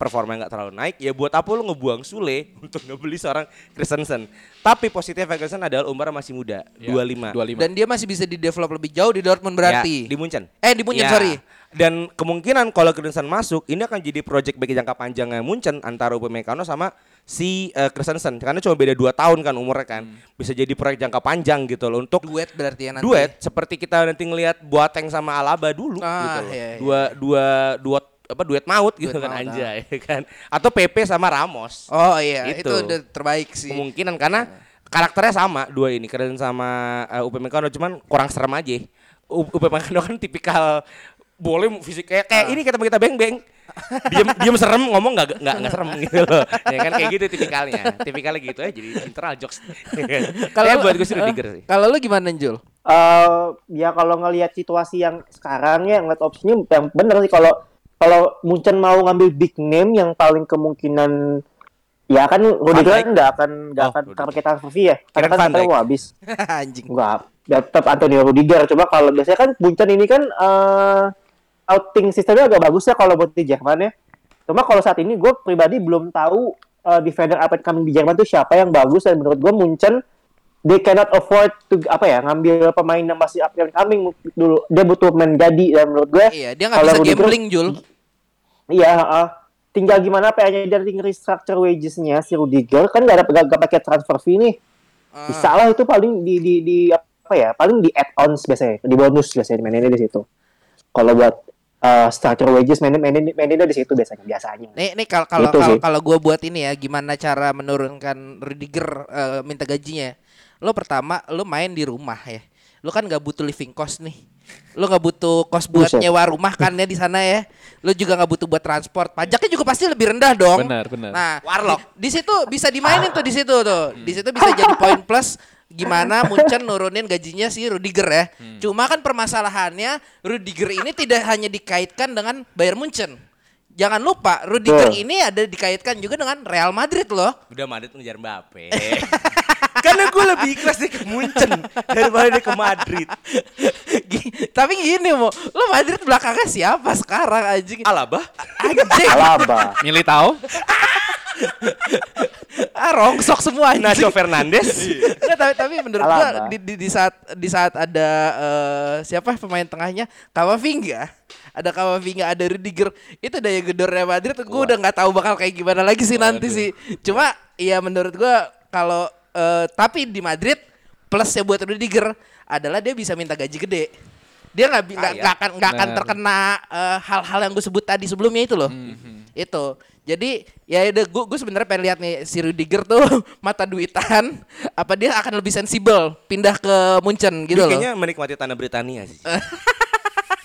performa nggak terlalu naik, ya buat apa lu ngebuang Sule untuk ngebeli seorang Christensen. Tapi positif Christensen adalah umurnya masih muda, Ya, 25. 25. Dan dia masih bisa di develop lebih jauh di Dortmund berarti. Ya, di Munchen. Eh, di Munchen, Ya. sorry. Dan kemungkinan kalau Christensen masuk, ini akan jadi project bagi jangka panjangnya Munchen antara Upamecano sama si eh, Christensen. Karena cuma beda 2 tahun kan umurnya kan. Bisa jadi proyek jangka panjang gitu loh untuk Duet berarti ya nanti. duet seperti kita nanti ngelihat Boateng sama Alaba dulu Ah, gitu loh. iya, iya. Dua dua dua apa duet maut gitu Duet kan maut, anjay [laughs] kan. Atau PP sama Ramos. Oh iya, Gitu. itu udah terbaik sih. Kemungkinan karena karakternya sama dua ini keren sama uh, Upamecano cuman kurang serem aja. Upamecano kan tipikal boleh fisik kayak kayak ini kita kita beng beng diem [laughs] diem serem ngomong nggak nggak nggak serem gitu loh ya kan kayak gitu tipikalnya tipikalnya gitu ya jadi internal jokes [laughs] kalau buat gue sih eh, Rudiger sih Kalau lu gimana, Jul? eh ya kalau ngelihat situasi yang sekarang ya ngeliat opsinya yang bener sih kalau kalau Munchen mau ngambil big name yang paling kemungkinan ya kan Rudiger kan nggak akan nggak Oh, akan karena kita fee ya karena kan kita mau habis [laughs] Anjing. Enggak, ya tetap Antonio Rudiger. Coba kalau biasanya kan Munchen ini kan eh outing sistemnya agak bagus ya kalau buat di Jerman ya. Cuma kalau saat ini gue pribadi belum tahu eh, defender and coming di Jerman tuh siapa yang bagus dan menurut gue Munchen they cannot afford to apa ya ngambil pemain yang masih up and coming dulu. Dia butuh pemain jadi dan menurut gue Iya, dia nggak bisa Rudiger- gambling, Jul. Iya, heeh. tinggal gimana PR-nya tinggal restructure wages-nya si Rudiger kan gak ada gak, gak pakai transfer fee nih. Ah. Bisa lah itu paling di di di apa ya? Paling di add-ons biasanya, di bonus biasanya mainnya di situ. Kalau buat uh, structure wages mainnya mainnya mainnya di situ biasanya biasanya. Nih, nih kalau kalau Gitu kalau gue buat ini ya, gimana cara menurunkan Rudiger eh, minta gajinya? Lo pertama, lo main di rumah ya. Lo kan nggak butuh living cost nih. Lo nggak butuh kos buat Buset. nyewa rumah kan ya di sana ya. Lo juga nggak butuh buat transport. Pajaknya juga pasti lebih rendah dong. Benar, benar. Nah, warlock. Di, di situ bisa dimainin tuh di situ tuh. Di situ bisa jadi poin plus gimana Munchen nurunin gajinya si Rudiger ya. Cuma kan permasalahannya Rudiger ini tidak hanya dikaitkan dengan Bayern Munchen. Jangan lupa Rudiger Betul. ini ada dikaitkan juga dengan Real Madrid loh. udah Madrid ngejar Mbappe [laughs] karena gue lebih ikhlas dia ke Munchen daripada dia ke Madrid Tapi gini mau, lo Madrid belakangnya siapa sekarang anjing? Alaba Anjing. Alaba. Milih tahu? ah, rongsok semua anjing. Nacho Fernandes Nggak, tapi, tapi menurut gua di, di, di saat di saat ada eh, siapa pemain tengahnya Kamavinga, ada Kamavinga, ada Rudiger, itu daya gedornya Madrid gua udah nggak tahu bakal kayak gimana lagi sih nanti sih. Cuma ya menurut gua kalau eh, tapi di Madrid plusnya buat Rudiger adalah dia bisa minta gaji gede. Dia nggak Kaya. nggak akan nggak akan terkena eh, hal-hal yang gue sebut tadi sebelumnya itu loh. Itu. Jadi ya udah gue gue sebenarnya pengen lihat nih si Rudiger tuh [laughs] mata duitan apa dia akan lebih sensibel pindah ke Munchen gitu Dia loh. kayaknya menikmati tanah Britania sih [laughs]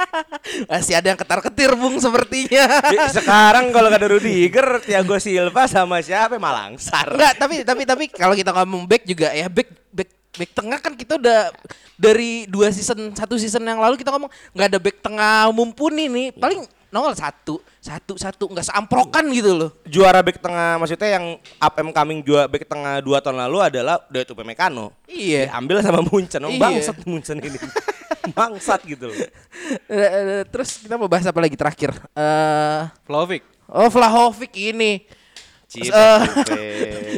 [laughs] Masih ada yang ketar-ketir Bung sepertinya. Sekarang kalau gak ada Rudiger Thiago Silva sama siapa? Malangsar. Enggak, tapi tapi tapi kalau kita ngomong back juga ya back back back tengah kan kita udah dari dua season satu season yang lalu kita ngomong nggak ada back tengah mumpuni nih. Paling nongol satu satu satu nggak seamprokan gitu loh juara back tengah maksudnya yang up and coming juara back tengah dua tahun lalu adalah David Upamecano. Iya. Diambil sama Munchen. Oh, Iya. bangsat Munchen ini. [laughs] bangsat gitu loh. Eh, eh, terus kita mau bahas apa lagi terakhir eh Vlahovic. oh Vlahovic ini Cip, Eh, Juve.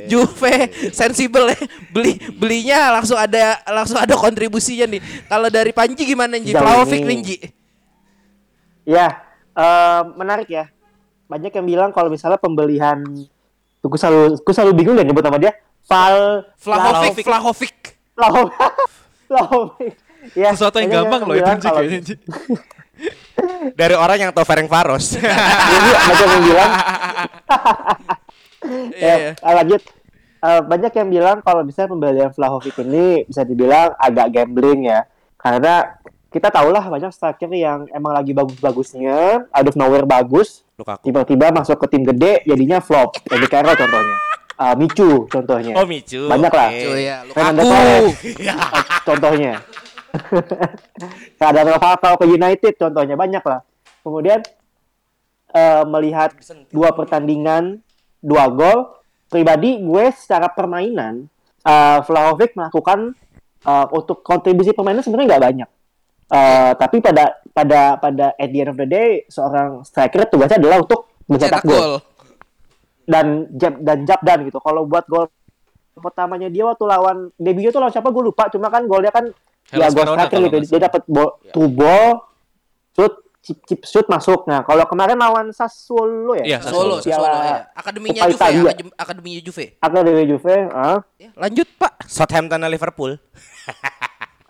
[laughs] Juve sensibel ya beli belinya langsung ada langsung ada kontribusinya nih kalau dari Panji gimana Ji Jauh Vlahovic nih Ji Ya, eh, menarik ya. Banyak yang bilang kalau misalnya pembelian gue selalu gue selalu bingung deh nyebut nama dia. Val Vlahovic Vlahovic Vlahovic. Vlahovic. [laughs] Ya, Sesuatu yang gampang loh itu Ji, kalau- kayaknya Ji. [laughs] Dari orang yang tahu Ferenc Varos. [laughs] Jadi banyak yang bilang Iya. ya, eh, lanjut Eh, banyak yang bilang kalau misalnya pembelian Vlahovic ini bisa dibilang agak gambling ya karena kita tahulah banyak striker yang emang lagi bagus-bagusnya out of nowhere bagus Lukaku. tiba-tiba masuk ke tim gede jadinya flop. Eddie Carroll contohnya. Eh, Micu contohnya. Oh Micu. banyak lah. Oke. Cuy ya. Fernando Torres. Eh, [laughs] contohnya. [laughs] Rafael ke United contohnya banyak lah. Kemudian eh, melihat dua pertandingan dua gol pribadi gue secara permainan eh Vlahovic melakukan eh, untuk kontribusi permainan sebenarnya nggak banyak Eh, tapi pada pada pada at the end of the day seorang striker tugasnya adalah untuk mencetak cetak gol gol dan jab dan jab dan gitu. Kalau buat gol pertamanya dia waktu lawan debutnya tuh lawan siapa gue lupa. Cuma kan golnya kan ya gol striker gitu. Dia dapat ball, two ball, shoot, chip chip shoot masuk. Nah kalau kemarin lawan Sassuolo ya. Iya, Piala Solo ya akademinya Juve ya akademinya Juve Akademi Juve, ah. Ya, lanjut Pak Southampton Liverpool.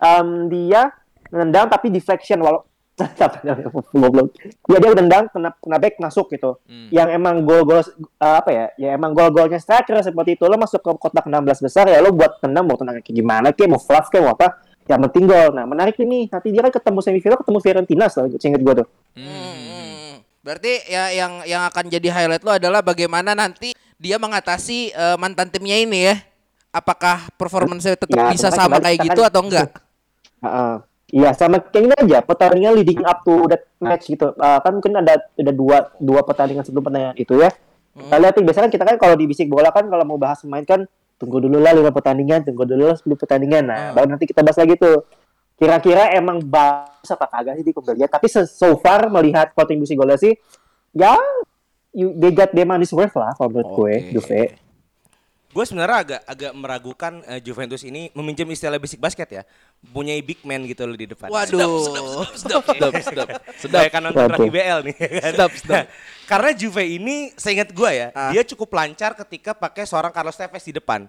Em, dia nendang tapi deflection walau? [laughs] Goblok. Ya dia nendang kena kena back masuk gitu. Hmm. Yang emang gol-gol eh, apa ya? Ya emang gol-golnya striker seperti itu lo masuk ke kotak 16 besar ya lo buat tendang mau tendang kayak gimana kayak mau flush kayak mau apa yang penting gol. Nah, menarik ini. Nanti dia kan ketemu semifinal ketemu Fiorentina setahu seinget gue tuh. Hmm. Berarti ya yang yang akan jadi highlight lo adalah bagaimana nanti dia mengatasi eh, mantan timnya ini ya. Apakah performance tetap Ya, bisa sama kayak gitu kan- atau enggak? Heeh. Iya sama kayak gini aja pertandingan leading up to that match gitu. Eh, kan mungkin ada ada dua dua pertandingan sebelum pertandingan itu ya. Kita lihat nih biasanya kan kita kan kalau di bisik bola kan kalau mau bahas pemain kan tunggu dulu lah lima pertandingan tunggu dulu lah sepuluh pertandingan. Nah baru nanti kita bahas lagi tuh. Kira-kira emang bagus apa kagak sih di Kumbelia tapi se- so far melihat kontribusi golnya sih ya you, they got their money's worth lah kalau menurut gue Oke. Juve Gue sebenarnya agak agak meragukan eh, Juventus ini meminjam istilah basic basket ya, punya big man gitu loh di depan. Waduh. Sedap, sedap, sedap. [laughs] Sedap kan nonton Waduh. Rugby BL nih. kan? Sedap, sedap. Karena Juve ini seingat gue ya, Ah. dia cukup lancar ketika pakai seorang Carlos Tevez di depan.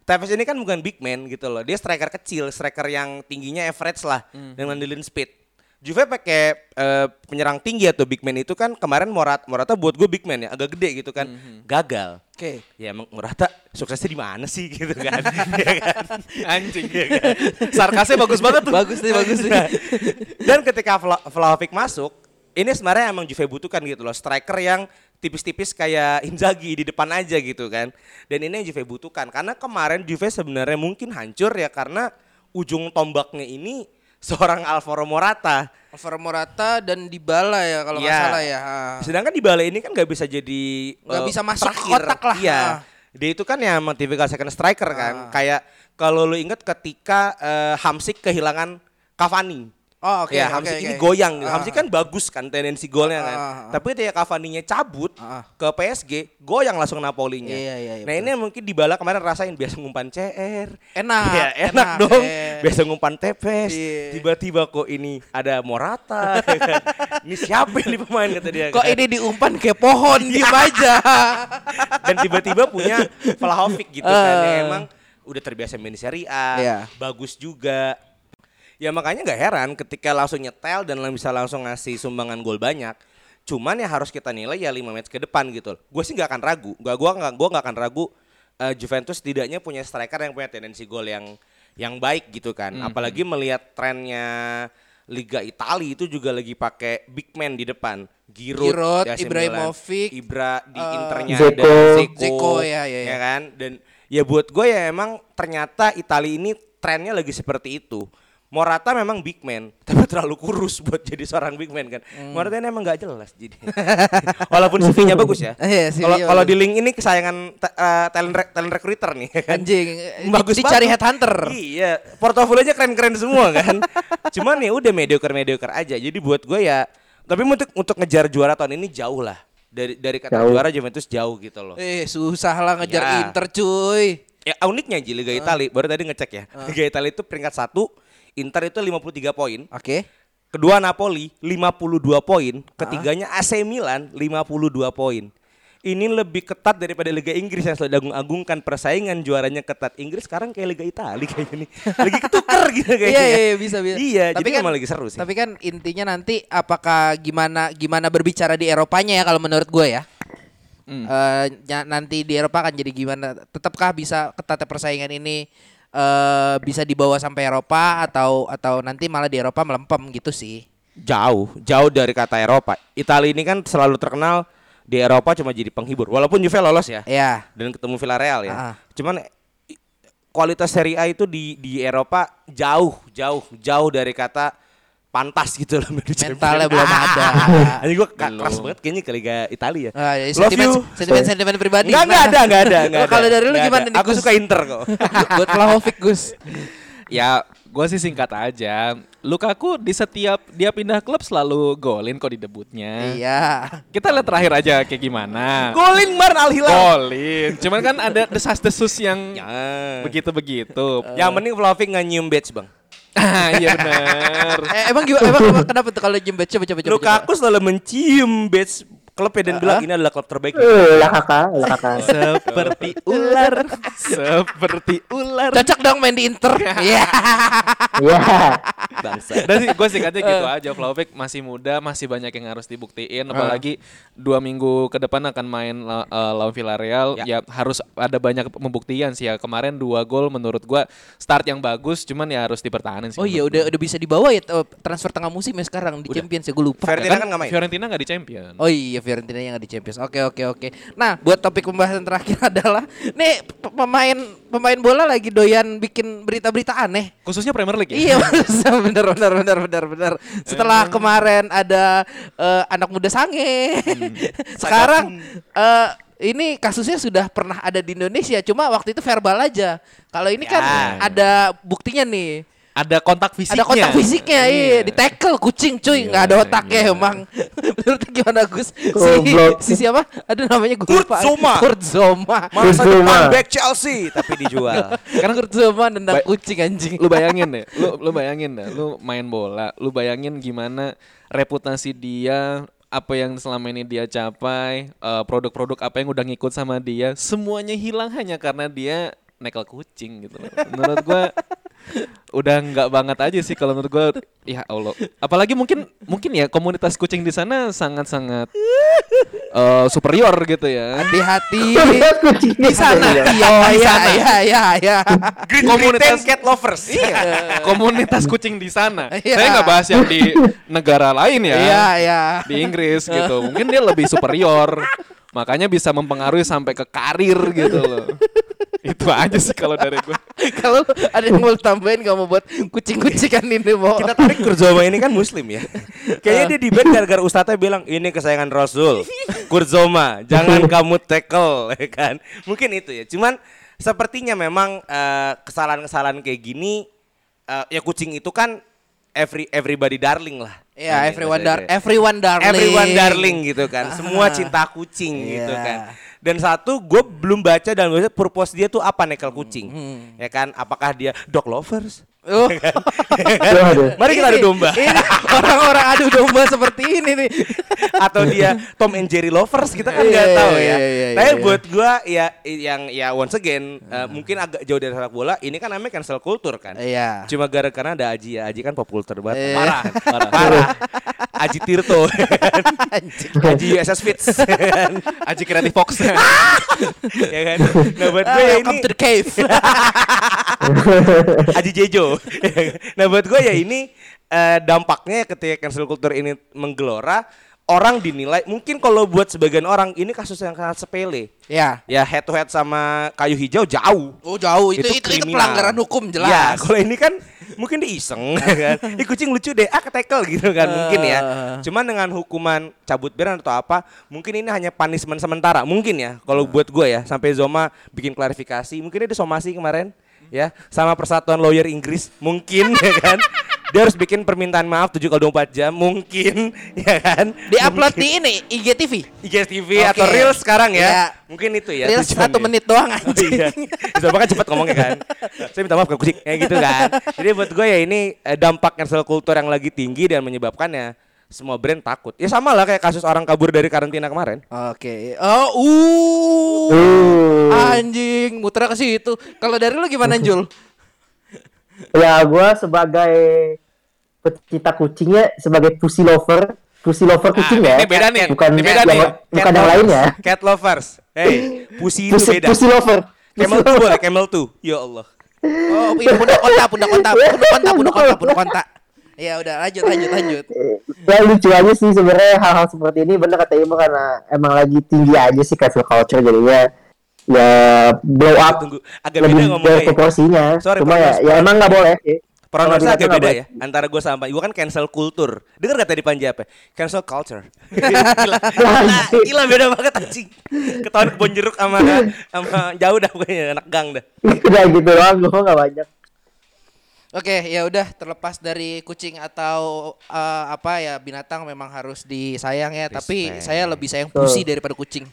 Tevez ini kan bukan big man gitu loh. Dia striker kecil, striker yang tingginya average lah Hmm. dengan ngandelin speed. Juve pakai eh, penyerang tinggi atau big man itu kan kemarin Morata, Morata buat gue big man ya, agak gede gitu kan. Hmm. Gagal. Oke. Ya emang Morata suksesnya di mana sih gitu kan. Iya [laughs] kan? Anjing. Sarkasnya bagus banget tuh. Bagus nih, bagus nih. Dan ketika Vla- Vlahovic masuk, ini sebenarnya emang Juve butuhkan gitu loh, striker yang tipis-tipis kayak Inzaghi di depan aja gitu kan. Dan ini yang Juve butuhkan karena kemarin Juve sebenarnya mungkin hancur ya karena ujung tombaknya ini seorang Alvaro Morata. Alvaro Morata dan Dybala ya kalau nggak Iya. salah ya. Ah. Sedangkan di Bale ini kan nggak bisa jadi Nggak eh, bisa masuk ke terakhir. kotak lah. Iya. Dia itu kan ya emang tipikal second striker kan. Kayak kalau lu inget ketika eh, Hamsik kehilangan Cavani. Oh, oke. ya oke, Hamsik oke. ini goyang. Ah. Hamsik kan bagus kan tendensi golnya kan. Ah, ah, ah. Tapi ketika Cavani-nya cabut Ah. ke PSG, goyang langsung Napolinya. Iya, iya, iya, nah ini yang mungkin Dybala kemarin rasain biasa ngumpan CR. Enak, Iya, enak, enak, dong. eh. Biasa ngumpan Tevez. Iya. Tiba-tiba kok ini ada Morata. ya [laughs] kan. ini siapa ini pemain kata dia. Kok kan. ini diumpan kayak pohon diem aja. [laughs] dan tiba-tiba punya Vlahovic gitu kan Ah. yang emang udah terbiasa main di Serie A, Iya. bagus juga. Ya makanya nggak heran ketika langsung nyetel dan bisa langsung ngasih sumbangan gol banyak. Cuman ya harus kita nilai ya 5 match ke depan gitu. Gue sih nggak akan ragu. Gak gua nggak gua nggak akan ragu eh, Juventus setidaknya punya striker yang punya tendensi gol yang yang baik gitu kan. Apalagi melihat trennya Liga Italia itu juga lagi pakai big man di depan. Giroud, Giroud, Ibrahimovic, Ibra di eh, Internya Zeko. ada Zeko, Zeko, ya, ya, ya. kan dan ya buat gue ya emang ternyata Italia ini trennya lagi seperti itu Morata memang big man [laughs] tapi terlalu kurus buat jadi seorang big man kan Hmm. Morata ini emang gak jelas jadi [laughs] walaupun CV-nya [laughs] bagus ya Iya, kalau kalau bagus. di link ini kesayangan ta- eh, talent re- talent recruiter nih kan. Anjing, bagus dicari banget. headhunter. Iya, portofolionya keren-keren semua kan. Cuman ya udah mediocre mediocre aja. Jadi buat gue ya, tapi untuk untuk ngejar juara tahun ini jauh lah. Dari dari kata Jauh. juara Juventus jauh gitu loh. Eh susah lah ngejar Ya. Inter cuy. Ya uniknya Ji Liga Italia, baru tadi ngecek ya. Liga Italia itu peringkat satu, Inter itu 53 poin. Oke. Kedua Napoli 52 poin, ketiganya AC Milan 52 poin. Ini lebih ketat daripada Liga Inggris yang selalu agung-agungkan persaingan juaranya ketat. Inggris sekarang kayak Liga Italia kayaknya nih. [laughs] Lagi ketuker gitu kayaknya. Iya, iya, iya, bisa, bisa. Iya, Tapi jadi kan- emang lagi seru sih. Tapi kan intinya nanti apakah gimana gimana berbicara di Eropanya ya kalau menurut gue ya. Hmm. Nya- nanti di Eropa akan jadi gimana? Tetapkah bisa ketatnya persaingan ini eh bisa dibawa sampai Eropa atau atau nanti malah di Eropa melempem gitu sih? jauh, jauh dari kata Eropa. Italia ini kan selalu terkenal di Eropa cuma jadi penghibur. Walaupun Juve lolos ya. Ya. dan ketemu Villarreal ya. Ah. Cuman kualitas Serie A itu di di Eropa jauh jauh jauh dari kata pantas gitu loh Mentalnya [laughs] belum ada. [laughs] Ini gue keras banget kayaknya ke Liga Italia ya. Ah, ya, Love you. sentimen sentimen pribadi. Enggak, enggak ada, enggak ada, enggak [laughs] ada. Kalau dari lu gimana nih? Aku suka Inter kok. Buat Vlahovic Gus. Ya, gue sih singkat aja. Lukaku di setiap dia pindah klub selalu golin kok di debutnya. Iya. Kita lihat terakhir aja kayak gimana. Golin Mar Al Hilal. Golin. Cuman kan ada desas-desus yang Ya. begitu-begitu. Yang penting Vlahovic nggak nyium badge bang. Ah, iya benar. Eh, emang gimana? Emang, emang kenapa tuh kalau jembet coba coba coba. coba. Lukaku selalu mencium badge klub ya dan bilang ini adalah klub terbaik. Lah kakak, lah kakak. Seperti ular, seperti ular. Cocok dong main di Inter. Iya. Iya. Bangsa. Dan sih gue singkatnya gitu aja Vlahovic masih muda masih banyak yang harus dibuktiin apalagi dua minggu ke depan akan main eh, lawan Villarreal ya. Ya. harus ada banyak pembuktian sih ya kemarin dua gol menurut gua start yang bagus cuman ya harus dipertahanin sih Oh iya udah udah bisa dibawa ya eh, transfer tengah musim ya sekarang di Champions ya gue lupa. Fiorentina kan nggak main. Fiorentina nggak di champion Oh iya Fiorentina yang nggak di Champions. Oke oke oke. Nah buat topik pembahasan terakhir [laughs] adalah nih pemain pemain bola lagi doyan bikin berita-berita aneh. khususnya Premier League ya Iya [laughs] bener bener bener bener bener. Setelah kemarin ada eh, anak muda sange, [laughs] sekarang eh, ini kasusnya sudah pernah ada di Indonesia. Cuma waktu itu verbal aja. Kalau ini kan Ya. ada buktinya nih. Ada kontak fisiknya Ada kontak fisiknya, iya. Di tackle kucing cuy, nggak ada Iya, otaknya iya. emang. [laughs] Menurut gimana Gus? Si, si siapa? Aduh namanya gue Kurt lupa. Zouma. Kurt Zouma. Masa depan back Chelsea tapi dijual. [laughs] Karena Kurt Zouma nendang Ba- kucing anjing. lu bayangin [laughs] deh, lu lu bayangin deh, lu main bola, lu bayangin gimana reputasi dia, apa yang selama ini dia capai, eh, produk-produk apa yang udah ngikut sama dia, semuanya hilang hanya karena dia nekel kucing gitu loh. Menurut gua udah nggak banget aja sih kalau menurut gua ya Allah. Apalagi mungkin mungkin ya komunitas kucing di sana sangat-sangat eh, superior gitu ya. Hati-hati. Di sana. ya. Iya, iya, iya, iya, iya. Komunitas cat lovers. Iya, komunitas kucing di sana. Iya. Saya nggak bahas yang di negara lain ya. Iya, iya. Di Inggris gitu. Mungkin dia lebih superior. Makanya bisa mempengaruhi sampai ke karir gitu loh. Itu aja sih kalau dari gue. [laughs] Kalau ada yang mau tambahin gak mau buat kucing-kucingan ini mau. [laughs] Kita tarik Kurzoma ini kan muslim ya. Kayaknya dia di ban [laughs] gara-gara ustadznya bilang ini kesayangan Rasul. Kurzoma, jangan kamu tackle ya kan. Mungkin itu ya. Cuman sepertinya memang eh, kesalahan-kesalahan kayak gini eh, ya kucing itu kan every everybody darling lah. Ya, Ini everyone dar everyone darling. Everyone darling gitu kan. Semua cinta kucing gitu Iya. kan. Dan satu gue belum baca dan gue purpose dia tuh apa nekel kucing. Hmm. Ya kan? Apakah dia dog lovers? Oh. [laughs] Waduh. Mari kita adu domba. Orang-orang adu domba seperti ini nih. [laughs] atau dia Tom and Jerry lovers kita kan Iya, nggak tahu iya, ya. iya, iya, Tapi iya. buat gua ya yang ya once again eh, mungkin agak jauh dari sepak bola ini kan namanya cancel culture kan. Iya. Cuma gara-gara ada Aji ya. Aji kan pop culture banget. Iya. Parah, [laughs] parah. parah. Aji Tirto. Aji USS Fits. Aji Creative Fox. [laughs] ya kan. Nah buat gue ya welcome ini to the cave. [laughs] Aji Jejo. nah buat gue ya ini eh, dampaknya ketika cancel culture ini menggelora orang dinilai mungkin kalau buat sebagian orang ini kasus yang sangat sepele. ya. Ya head to head sama kayu hijau jauh. Oh jauh itu itu, itu, kriminal. pelanggaran hukum Ya, jelas. kalau ini kan mungkin diiseng [laughs] ya kan. Ih kucing lucu deh, ah ketekel gitu kan mungkin ya. Cuman dengan hukuman cabut beran atau apa, mungkin ini hanya punishment sementara, mungkin ya. Kalau buat gue ya, sampai Zoma bikin klarifikasi, mungkin dia somasi kemarin ya sama Persatuan Lawyer Inggris, mungkin [laughs] ya kan. Dia harus bikin permintaan maaf 7 kali 24 jam, mungkin [laughs] ya kan. Di upload di ini IGTV. IGTV Oke. atau Reels sekarang ya. Ya. Mungkin itu ya. Reels satu menit doang [laughs] Oh anjing. iya. Zoma kan cepet ngomongnya kan. Saya minta maaf ke kucing kayak gitu kan. Jadi buat gue ya ini eh, dampak cancel culture yang lagi tinggi dan menyebabkannya semua brand takut. Ya sama lah kayak kasus orang kabur dari karantina kemarin. Oke. Oh, uh. Uh. Anjing, muter ke situ. Kalau dari lu gimana, [laughs] Jul? Ya gua sebagai pecinta kucingnya sebagai pussy lover, pussy lover kucing ya. ini beda nih, Bukan ini beda yang, nih. bukan yang lain ya. Cat lovers. Hey, pussy itu beda. pussy lover. Camel tuh boleh, camel tuh. Ya Allah. Oh, iya pundak kontak, pundak kontak, pundak kontak, pundak kontak, pundak kontak. Ya udah lanjut lanjut lanjut. Ya lucu aja sih sebenarnya hal-hal seperti ini bener kata Imo karena emang lagi tinggi aja sih cancel culture jadinya ya blow up Tunggu, agak beda lebih ngomongnya dari ya. proporsinya. Sorry, Cuma ya, ya emang nggak boleh. sih. Pronounce Kalau agak beda nggak ya antara gue sama gue kan cancel culture. Dengar gak tadi Panji apa? Cancel culture. [laughs] gila, gila beda banget anjing. Ketahuan kebon jeruk sama [laughs] sama jauh dah pokoknya anak gang dah. Udah gitu doang, gue nggak banyak. Oke, ya udah terlepas dari kucing atau eh, apa ya binatang memang harus disayang ya, tapi Respect. saya lebih sayang pusi daripada kucing.